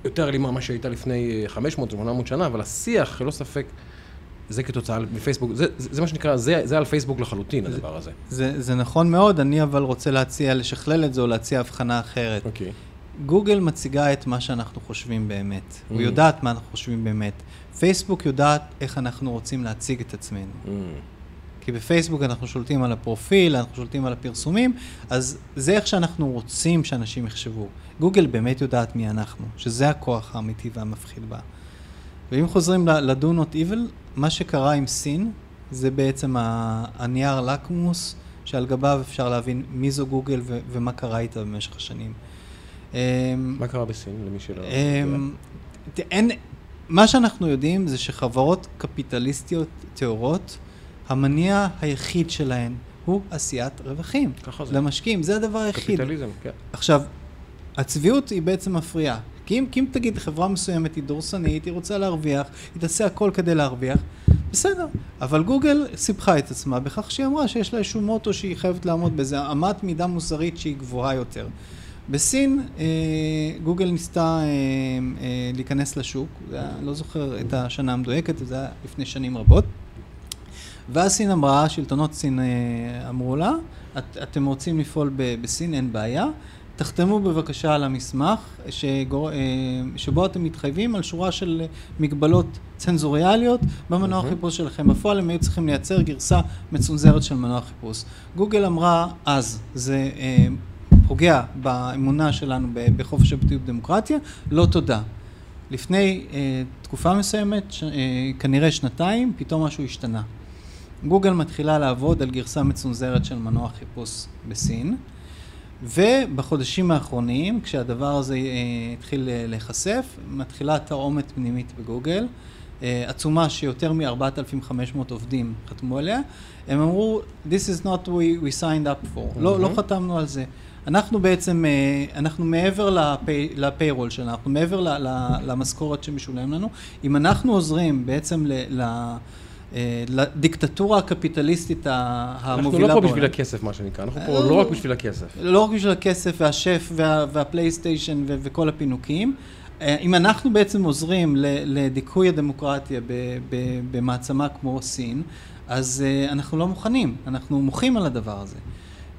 יותר אלימה ממה שהייתה לפני 500-800 שנה, אבל השיח, ללא ספק, זה כתוצאה מפייסבוק, זה, זה, זה מה שנקרא, זה, זה על פייסבוק לחלוטין, זה, הדבר הזה. זה, זה נכון מאוד, אני אבל רוצה להציע, לשכלל את זה או להציע הבחנה אחרת. אוקיי. Okay. גוגל מציגה את מה שאנחנו חושבים באמת, mm. hmm יודעת מה אנחנו חושבים באמת. פייסבוק יודעת איך אנחנו רוצים להציג את עצמנו. Mm. כי בפייסבוק אנחנו שולטים על הפרופיל, אנחנו שולטים על הפרסומים, אז זה איך שאנחנו רוצים שאנשים יחשבו. גוגל באמת יודעת מי אנחנו, שזה הכוח האמיתי והמפחיד בה. ואם חוזרים ל-do not evil, מה שקרה עם סין, זה בעצם הנייר לקמוס, שעל גביו אפשר להבין מי זו גוגל ו- ומה קרה איתה במשך השנים. אמ, מה קרה בסין, למי שלא... אמ, אין, מה שאנחנו יודעים זה שחברות קפיטליסטיות טהורות, המניע היחיד שלהן הוא עשיית רווחים. ככה זה. למשקיעים, זה הדבר היחיד. קפיטליזם, כן. עכשיו, הצביעות היא בעצם מפריעה. כי אם, כי אם תגיד חברה מסוימת היא דורסנית, היא רוצה להרוויח, היא תעשה הכל כדי להרוויח, בסדר. אבל גוגל סיפחה את עצמה בכך שהיא אמרה שיש לה איזשהו מוטו שהיא חייבת לעמוד בזה, אמת מידה מוסרית שהיא גבוהה יותר. בסין אה, גוגל ניסתה אה, אה, להיכנס לשוק, היה, לא זוכר את השנה המדויקת, זה היה לפני שנים רבות. ואז סין אמרה, שלטונות סין אמרו לה, את, אתם רוצים לפעול בסין, אין בעיה, תחתמו בבקשה על המסמך שגור... שבו אתם מתחייבים על שורה של מגבלות צנזוריאליות במנוע mm-hmm. החיפוש שלכם. בפועל הם היו צריכים לייצר גרסה מצונזרת של מנוע חיפוש. גוגל אמרה אז, זה פוגע באמונה שלנו בחופש הביטוי ובדמוקרטיה, לא תודה. לפני אה, תקופה מסוימת, ש, אה, כנראה שנתיים, פתאום משהו השתנה. גוגל מתחילה לעבוד על גרסה מצונזרת של מנוע חיפוש בסין, ובחודשים האחרונים, כשהדבר הזה אה, התחיל אה, להיחשף, מתחילה תרעומת פנימית בגוגל, אה, עצומה שיותר מ-4,500 עובדים חתמו עליה, הם אמרו, This is not what we signed up for, mm-hmm. לא, לא חתמנו על זה. אנחנו בעצם, אנחנו מעבר לפיירול שלנו, אנחנו מעבר למשכורת שמשולם לנו. אם אנחנו עוזרים בעצם ל... אה, לדיקטטורה הקפיטליסטית המובילה בעולם. אנחנו לא פה בשביל הכסף, מה שנקרא, אנחנו פה לא רק בשביל הכסף. לא רק בשביל הכסף והשף והפלייסטיישן וכל הפינוקים. אה, אם אנחנו בעצם עוזרים לדיכוי הדמוקרטיה במעצמה כמו סין, אז אנחנו לא מוכנים, אנחנו מוחים על הדבר הזה.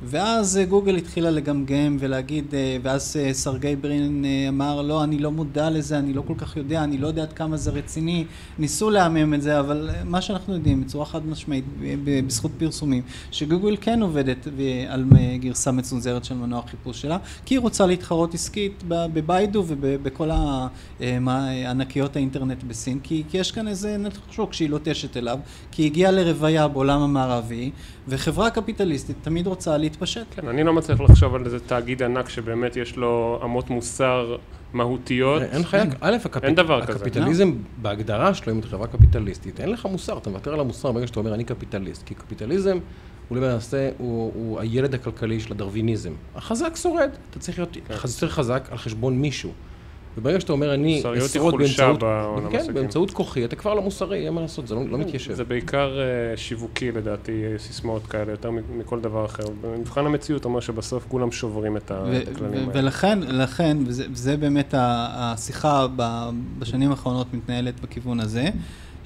ואז אה, גוגל התחילה לגמגם ולהגיד, אה, ואז אה, סרגי ברין אמר, לא, אני לא מודע לזה, אני לא כל כך יודע, אני לא יודע עד כמה זה רציני. ניסו לעמם את זה, אבל מה שאנחנו יודעים בצורה חד משמעית, בזכות פרסומים, שגוגל כן עובדת על גרסה מצונזרת של מנוע החיפוש שלה, כי היא רוצה להתחרות עסקית בביידו ובכל ענקיות האינטרנט בסין, כי, כי יש כאן איזה נתח שוק שהיא לוטשת אליו, כי היא הגיעה לרוויה בעולם המערבי, וחברה קפיטליסטית תמיד רוצה להתפשט. כן, אני לא מצליח לחשוב על איזה תאגיד ענק שבאמת יש לו אמות מוסר מהותיות. אין לך, א', אין דבר כזה. הקפיטליזם בהגדרה שלו, אם אתה חברה קפיטליסטית, אין לך מוסר, אתה מוותר על המוסר ברגע שאתה אומר אני קפיטליסט, כי קפיטליזם הוא למעשה, הוא, הוא הילד הכלכלי של הדרוויניזם. החזק שורד, אתה צריך להיות כן. יותר חזק על חשבון מישהו. וברגע שאתה אומר, אני אשרוד באמצעות, כן, באמצעות כוחי, אתה כבר לא מוסרי, אין מה לעשות, זה לא, לא מתיישב. זה בעיקר uh, שיווקי לדעתי, סיסמאות כאלה, יותר מכל דבר אחר. במבחן המציאות אומר שבסוף כולם שוברים את הכללים האלה. ולכן, לכן, וזה, וזה באמת השיחה בשנים האחרונות מתנהלת בכיוון הזה.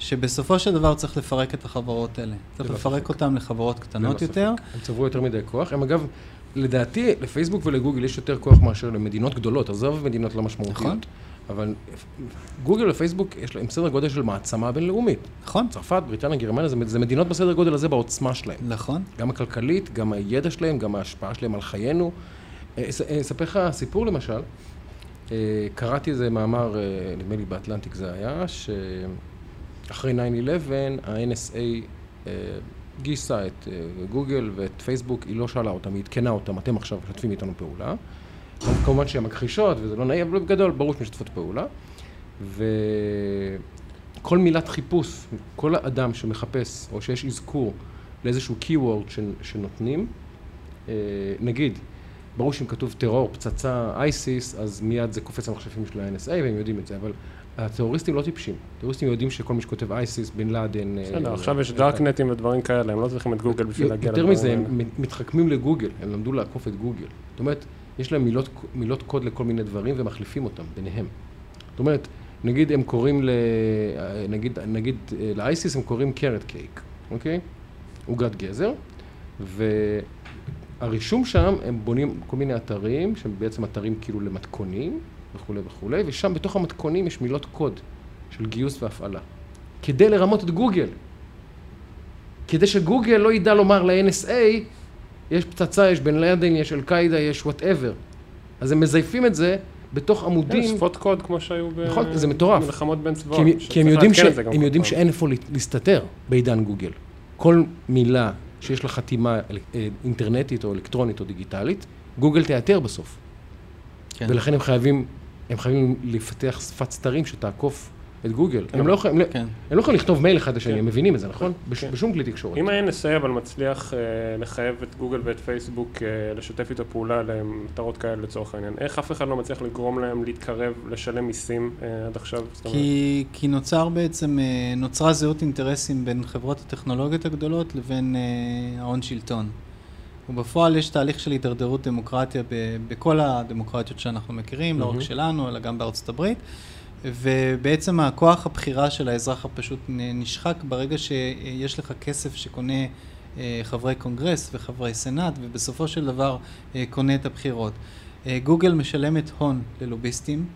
שבסופו של דבר צריך לפרק את החברות האלה. צריך לפרק אותן לחברות קטנות יותר. הם צברו יותר מדי כוח. הם אגב, לדעתי, לפייסבוק ולגוגל יש יותר כוח מאשר למדינות גדולות, עזוב מדינות לא משמעותיות. נכון. אבל גוגל ופייסבוק יש להם סדר גודל של מעצמה בינלאומית. נכון. צרפת, בריטניה, גרמניה, זה, זה מדינות בסדר גודל הזה בעוצמה שלהם. נכון. גם הכלכלית, גם הידע שלהם, גם ההשפעה שלהם על חיינו. אה, אה, אספר לך סיפור למשל, אה, קראתי איזה מאמר, נדמה לי באטלנטיק זה היה, שאחרי 9-11, ה-NSA גייסה את אה, גוגל ואת פייסבוק, היא לא שאלה אותם, היא עדכנה אותם, אתם עכשיו משתפים איתנו פעולה. כמובן שהן מכחישות וזה לא נעים, אבל בגדול ברור שמשתפות פעולה. וכל מילת חיפוש, כל אדם שמחפש או שיש אזכור לאיזשהו keyword שנותנים, אה, נגיד, ברור שאם כתוב טרור, פצצה, אייסיס, אז מיד זה קופץ למחשבים של ה-NSA, והם יודעים את זה, אבל הטרוריסטים לא טיפשים. הטרוריסטים יודעים שכל מי שכותב אייסיס, בן לאדן... אה, בסדר, עכשיו יש דארקנטים ודברים כאלה, הם לא צריכים את גוגל בשביל להגיע יותר מזה. הם מתחכמים לגוגל, הם למדו לעקוף את גוגל. זאת אומרת, יש להם מילות, מילות קוד לכל מיני דברים ומחליפים אותם ביניהם. זאת אומרת, נגיד הם קוראים ל... נגיד, נגיד אה, לאייסיס הם קוראים קרט קייק, אוקיי? עוגת גזר, והרישום שם, הם בונים כל מיני אתרים, שהם בעצם אתרים כאילו למתכונים וכולי וכולי, ושם בתוך המתכונים יש מילות קוד של גיוס והפעלה. כדי לרמות את גוגל. כדי שגוגל לא ידע לומר ל-NSA, יש פצצה, יש בן לאדן, יש אל-קאעידה, יש whatever. אז הם מזייפים את זה בתוך עמודים. יש שפות קוד כמו שהיו ב... נכון, זה מטורף. מלחמות בין צבאות. כי הם, כי הם יודעים, ש... הם יודעים. שאין איפה לה- להסתתר בעידן גוגל. כל מילה שיש לה חתימה אה, אינטרנטית או אלקטרונית או דיגיטלית, גוגל תאתר בסוף. כן. ולכן הם חייבים, הם חייבים לפתח שפת סתרים שתעקוף את גוגל. כן, הם לא יכולים, כן. הם לא יכולים לכתוב מייל אחד לשני, כן. הם מבינים את זה, נכון? בש- כן. בשום כלי תקשורת. אם ה-NSA אבל מצליח אה, לחייב את גוגל ואת פייסבוק אה, לשתף איתו פעולה למטרות כאלה לצורך העניין, איך אף אחד לא מצליח לגרום להם להתקרב, לשלם מיסים אה, עד עכשיו? כי, כי נוצר בעצם, אה, נוצרה זהות אינטרסים בין חברות הטכנולוגיות הגדולות לבין אה, ההון שלטון. ובפועל יש תהליך של הידרדרות דמוקרטיה ב, בכל הדמוקרטיות שאנחנו מכירים, לא רק. שלנו, אלא גם בארצות הברית. ובעצם הכוח הבחירה של האזרח הפשוט נשחק ברגע שיש לך כסף שקונה אה, חברי קונגרס וחברי סנאט, ובסופו של דבר אה, קונה את הבחירות. אה, גוגל משלמת הון ללוביסטים,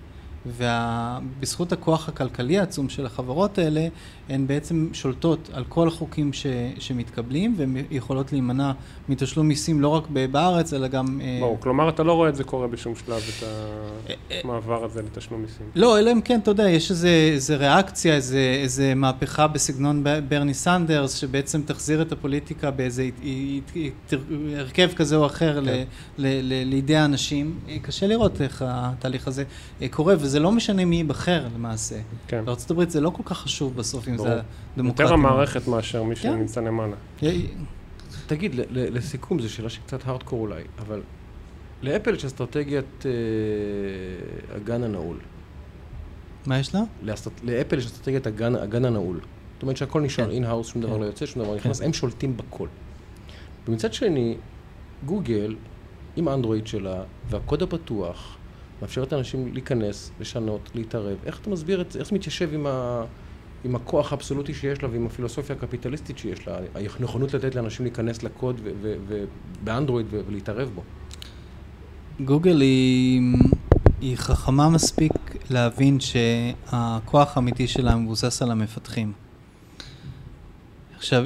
ובזכות הכוח הכלכלי העצום של החברות האלה, הן בעצם שולטות על כל החוקים ש, שמתקבלים, והן יכולות להימנע מתשלום מיסים לא רק בארץ, אלא גם... אה, ברור, כלומר אתה לא רואה את זה קורה בשום שלב, את המעבר הזה לתשלום מיסים. לא, אלא אם כן, אתה יודע, יש איזה, איזה ריאקציה, איזה, איזה מהפכה בסגנון ברני סנדרס, שבעצם תחזיר את הפוליטיקה באיזה הרכב כזה או אחר ל, ל, ל, לידי האנשים. אה, קשה לראות איך התהליך הזה אה, קורה, וזה לא משנה מי ייבחר למעשה. כן. בארה"ב זה לא כל כך חשוב בסוף אם ברור. זה דמוקרטיה. יותר המערכת מאשר מי כן. שנמצא למעלה. תגיד, לסיכום, זו שאלה שקצת הארדקור אולי, אבל לאפל יש אסטרטגיית אה, הגן הנעול. מה יש לה? לאסט- לאפל יש אסטרטגיית הגן, הגן הנעול. זאת אומרת שהכל נשאר כן. in-house, שום דבר כן. לא יוצא, שום דבר לא נכנס, הם שולטים בכל. ומצד שני, גוגל, עם האנדרואיד שלה, והקוד הפתוח, מאפשרת לאנשים להיכנס, לשנות, להתערב. איך אתה מסביר את זה? איך זה מתיישב עם, ה... עם הכוח האבסולוטי שיש לה ועם הפילוסופיה הקפיטליסטית שיש לה? הנכונות לתת לאנשים להיכנס לקוד ו- ו- ו- ולהתערב בו. גוגל היא, היא חכמה מספיק להבין שהכוח האמיתי שלה מבוסס על המפתחים. עכשיו,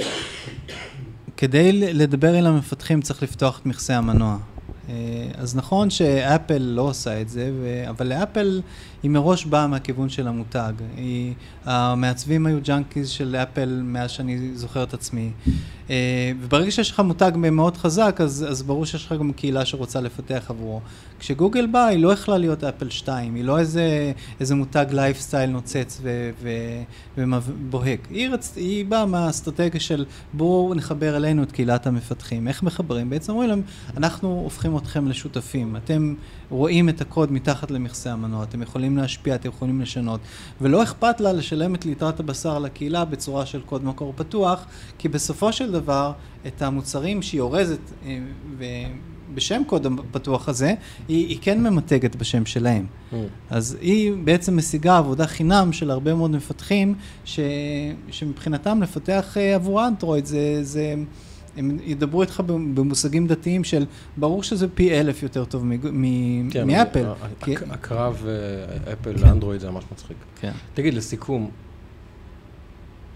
כדי לדבר אל המפתחים צריך לפתוח את מכסה המנוע. אה, אז נכון שאפל לא עושה את זה, ו... אבל לאפל היא מראש באה מהכיוון של המותג. היא... המעצבים היו ג'אנקיז של אפל מאז שאני זוכר את עצמי. אה, וברגע שיש לך מותג מאוד חזק, אז, אז ברור שיש לך גם קהילה שרוצה לפתח עבורו. כשגוגל באה, היא לא יכלה להיות אפל 2, היא לא איזה, איזה מותג לייפסטייל נוצץ ובוהק. היא, רצ... היא באה מהאסטרטגיה של בואו נחבר אלינו את קהילת המפתחים. איך מחברים? בעצם אומרים להם, אנחנו הופכים אתכם לשותפים. אתם רואים את הקוד מתחת למכסה המנוע, אתם יכולים להשפיע, אתם יכולים לשנות. ולא אכפת לה לשלם את ליטרת הבשר לקהילה בצורה של קוד מקור פתוח, כי בסופו של דבר, את המוצרים שהיא אורזת אה, ו... בשם קוד הפתוח הזה, היא, היא כן ממתגת בשם שלהם. אז היא בעצם משיגה עבודה חינם של הרבה מאוד מפתחים, ש, שמבחינתם לפתח אה, עבור אנדרואיד זה, זה, הם ידברו איתך במושגים דתיים של ברור שזה פי אלף יותר טוב כן, מאפל. ה- כי- הק- הקרב אה, אפל לאנדרואיד זה ממש מצחיק. כן. תגיד, לסיכום,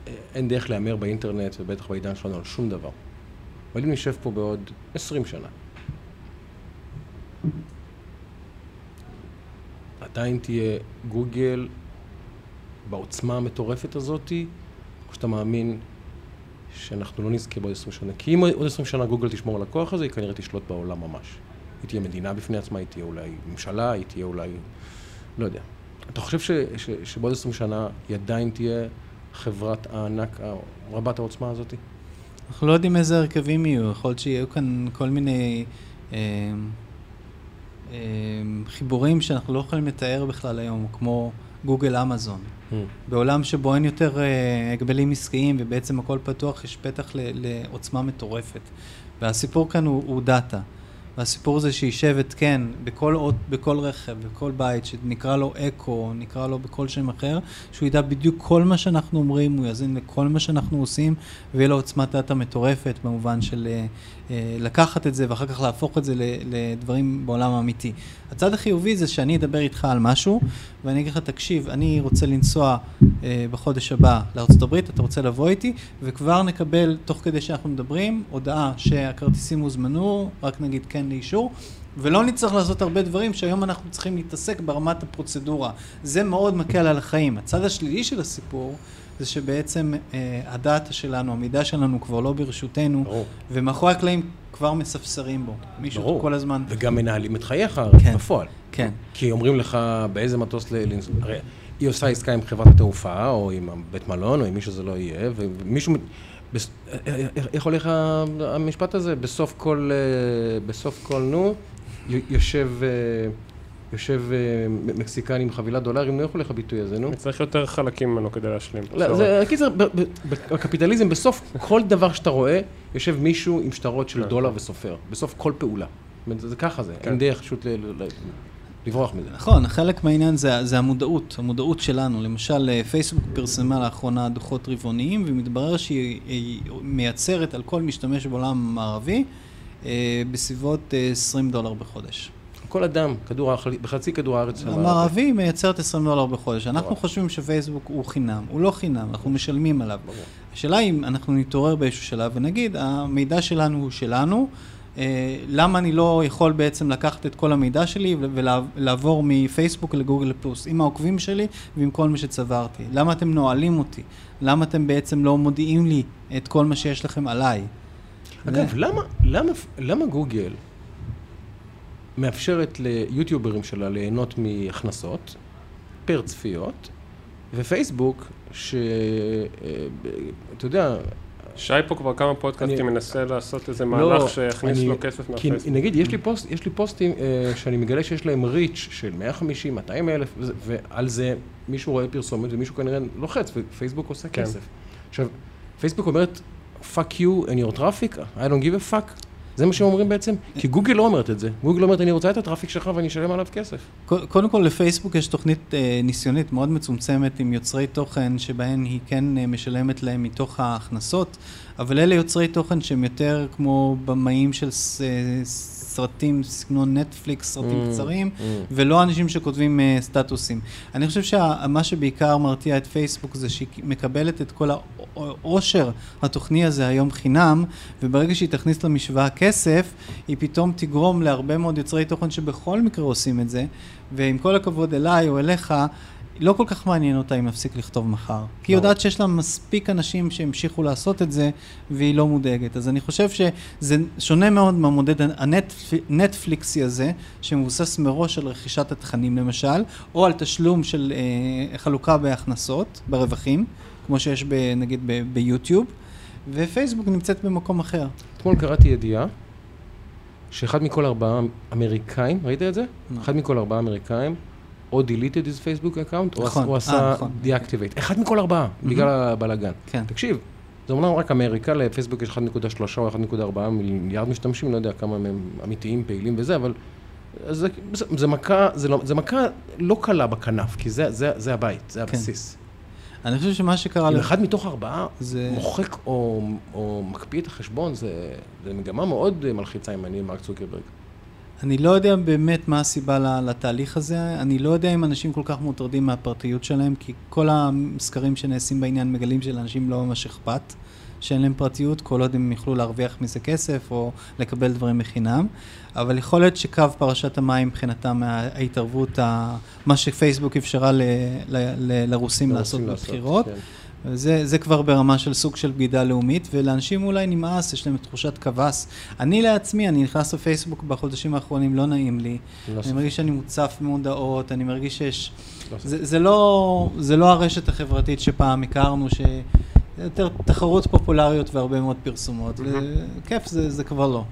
אה, אין דרך להמר באינטרנט, ובטח בעידן שלנו, על שום דבר. אבל אם נשב פה בעוד 20 שנה, עדיין תהיה גוגל בעוצמה המטורפת הזאתי, או שאתה מאמין שאנחנו לא נזכה בעוד 20 שנה? כי אם עוד 20 שנה גוגל תשמור על הכוח הזה, היא כנראה תשלוט בעולם ממש. היא תהיה מדינה בפני עצמה, היא תהיה אולי ממשלה, היא תהיה אולי... לא יודע. אתה חושב ש, ש, שבעוד 20 שנה היא עדיין תהיה חברת הענק רבת העוצמה הזאת? אנחנו לא יודעים איזה הרכבים יהיו, יכול להיות שיהיו כאן כל מיני אה, אה, חיבורים שאנחנו לא יכולים לתאר בכלל היום, כמו גוגל אמזון. Hmm. בעולם שבו אין יותר אה, הגבלים עסקיים ובעצם הכל פתוח, יש פתח ל- לעוצמה מטורפת. והסיפור כאן הוא, הוא דאטה. והסיפור זה שישב התקן בכל, אות- בכל רכב, בכל בית, שנקרא לו אקו, נקרא לו בכל שם אחר, שהוא ידע בדיוק כל מה שאנחנו אומרים, הוא יאזין לכל מה שאנחנו עושים, ויהיה לו עוצמת דאטה מטורפת במובן של אה, לקחת את זה ואחר כך להפוך את זה לדברים בעולם האמיתי. הצד החיובי זה שאני אדבר איתך על משהו, ואני אגיד לך, תקשיב, אני רוצה לנסוע אה, בחודש הבא לארה"ב, אתה רוצה לבוא איתי, וכבר נקבל, תוך כדי שאנחנו מדברים, הודעה שהכרטיסים הוזמנו, רק נגיד כן לאישור, ולא נצטרך לעשות הרבה דברים שהיום אנחנו צריכים להתעסק ברמת הפרוצדורה. זה מאוד מקל על החיים. הצד השלילי של הסיפור, זה שבעצם אה, הדאטה שלנו, המידע שלנו כבר לא ברשותנו, ברור. ומאחורי הקלעים כבר מספסרים בו. מישהו ברור. כל הזמן... וגם מנהלים את חייך כן. בפועל. כן. כי אומרים לך באיזה מטוס ל... הרי היא עושה עסקה עם חברת התעופה, או עם בית מלון, או עם מי שזה לא יהיה, ומישהו... בס- איך הולך המשפט הזה? בסוף כל... אה, בסוף כל נו, יושב... יושב אה, מקסיקני עם חבילת דולרים, נו, איך הולך הביטוי הזה, נו? צריך יותר חלקים ממנו כדי להשלים. לא, זה, קיצר, ב- ב- בקפיטליזם, בסוף כל דבר שאתה רואה, יושב מישהו עם שטרות של כן. דולר וסופר. בסוף כל פעולה. זה ככה זה, כן. אין דרך פשוט ל- ל- ל- לברוח מזה. נכון, חלק מהעניין זה, זה המודעות, המודעות שלנו. למשל, אה, פייסבוק פרסמה לאחרונה דוחות רבעוניים, ומתברר שהיא היא מייצרת על כל משתמש בעולם המערבי אה, בסביבות אה, 20 דולר בחודש. כל אדם, כדור, בחצי כדור הארץ המערבי מייצרת 20 דולר בחודש. אנחנו מטורף. חושבים שפייסבוק הוא חינם, הוא לא חינם, אנחנו משלמים עליו. השאלה אם אנחנו נתעורר באיזשהו שלב ונגיד, המידע שלנו הוא שלנו, אה, למה אני לא יכול בעצם לקחת את כל המידע שלי ולעבור מפייסבוק לגוגל פלוס, עם העוקבים שלי ועם כל מה שצברתי? למה אתם נועלים אותי? למה אתם בעצם לא מודיעים לי את כל מה שיש לכם עליי? אגב, למה, למה, למה גוגל מאפשרת ליוטיוברים שלה ליהנות מהכנסות פר צפיות, ופייסבוק, שאתה יודע, שי פה כבר כמה פודקאסטים אני- מנסה לעשות איזה לא, מהלך שיכניס אני- לו כסף כי מהפייסבוק. נגיד, יש לי, פוסט, יש לי פוסטים אה, שאני מגלה שיש להם ריץ' של 150, 200 אלף, ועל זה מישהו רואה פרסומת ומישהו כנראה לוחץ, ופייסבוק עושה כן. כסף. עכשיו, פייסבוק אומרת, fuck you and your traffic, I don't give a fuck. זה מה שהם אומרים בעצם, כי גוגל לא אומרת את זה. גוגל אומרת, אני רוצה את הטראפיק שלך ואני אשלם עליו כסף. קודם כל לפייסבוק יש תוכנית אה, ניסיונית מאוד מצומצמת עם יוצרי תוכן שבהן היא כן אה, משלמת להם מתוך ההכנסות, אבל אלה יוצרי תוכן שהם יותר כמו במאים של ס, אה, סרטים, סגנון נטפליקס, סרטים Mm, קצרים, mm. ולא אנשים שכותבים אה, סטטוסים. אני חושב שמה שבעיקר מרתיע את פייסבוק זה שהיא מקבלת את כל העושר התוכני הזה היום חינם, וברגע שהיא תכניס למשוואה כסף, היא פתאום תגרום להרבה מאוד יוצרי תוכן שבכל מקרה עושים את זה, ועם כל הכבוד אליי או אליך, לא כל כך מעניין אותה אם יפסיק לכתוב מחר. כי היא. יודעת שיש לה מספיק אנשים שהמשיכו לעשות את זה, והיא לא מודאגת. אז אני חושב שזה שונה מאוד מהמודד הנטפליקסי הזה, שמבוסס מראש על רכישת התכנים למשל, או על תשלום של אה, חלוקה בהכנסות, ברווחים, כמו שיש ב, נגיד ב, ביוטיוב, ופייסבוק נמצאת במקום אחר. אתמול קראתי ידיעה שאחד מכל ארבעה אמריקאים, ראית את זה? אחד מכל ארבעה אמריקאים, או deleted his Facebook account, או נכון, עשה- הוא אה, עשה נכון. deactivate. אחד מכל ארבעה, בגלל הבלאגן. כן. תקשיב, זה אומנם רק אמריקה, לפייסבוק יש 1.3 או 1.4 מיליארד משתמשים, לא יודע כמה מהם אמיתיים, פעילים וזה, אבל זה, זה, זה, מכה, זה, לא, זה מכה לא קלה בכנף, כי זה, זה, זה הבית, זה כן. הבסיס. אני חושב שמה שקרה... אם אחד מתוך ארבעה זה... מוחק או, או מקפיא את החשבון, זה, זה מגמה מאוד מלחיצה אם אני מרק צוקרברג. אני לא יודע באמת מה הסיבה לתהליך הזה, אני לא יודע אם אנשים כל כך מוטרדים מהפרטיות שלהם, כי כל הסקרים שנעשים בעניין מגלים שלאנשים לא ממש אכפת שאין להם פרטיות, כל עוד הם יוכלו להרוויח מזה כסף או לקבל דברים בחינם, אבל יכול להיות שקו פרשת המים מבחינתם ההתערבות, ה- מה שפייסבוק אפשרה ל- ל- ל- לרוסים לעשות בבחירות. כן. זה, זה כבר ברמה של סוג של בגידה לאומית, ולאנשים אולי נמאס, יש להם תחושת קבס. אני לעצמי, אני נכנס לפייסבוק בחודשים האחרונים, לא נעים לי. לא אני. מרגיש שאני מוצף במודעות, אני מרגיש שיש... לא. זה, זה, לא, זה לא הרשת החברתית שפעם הכרנו, ש... יותר תחרות פופולריות והרבה מאוד פרסומות. וכיף, זה, זה כבר לא.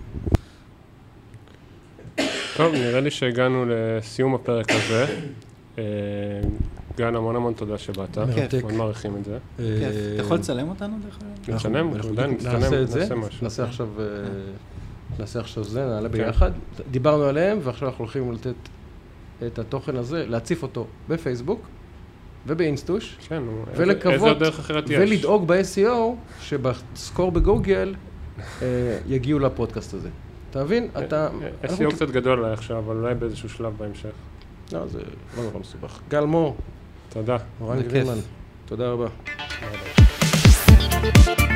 טוב, נראה לי שהגענו לסיום הפרק הזה. אה, גן, המון המון תודה שבאת. מרתק. מאוד מעריכים את זה. כיף. אתה יכול לצלם אותנו דרך אגב? נצלם, בדיוק נצטלם, נעשה משהו. נעשה עכשיו, אה, נעשה עכשיו זה, נעלה כן. ביחד. דיברנו עליהם, ועכשיו אנחנו הולכים לתת את התוכן הזה, להציף אותו בפייסבוק ובאינסטוש, כן, נו, איזה- ולקוות, איזה דרך אחרת יש? ולדאוג ב-SEO שבסקור בגוגל אה, יגיעו לפודקאסט הזה. אתה מבין? אתה... SEO קצת גדול עליי עכשיו, אבל אולי באיזשהו שלב בהמשך. לא, זה לא נורא מסובך. גל מור, תודה, אורן גרינמן. תודה רבה. תודה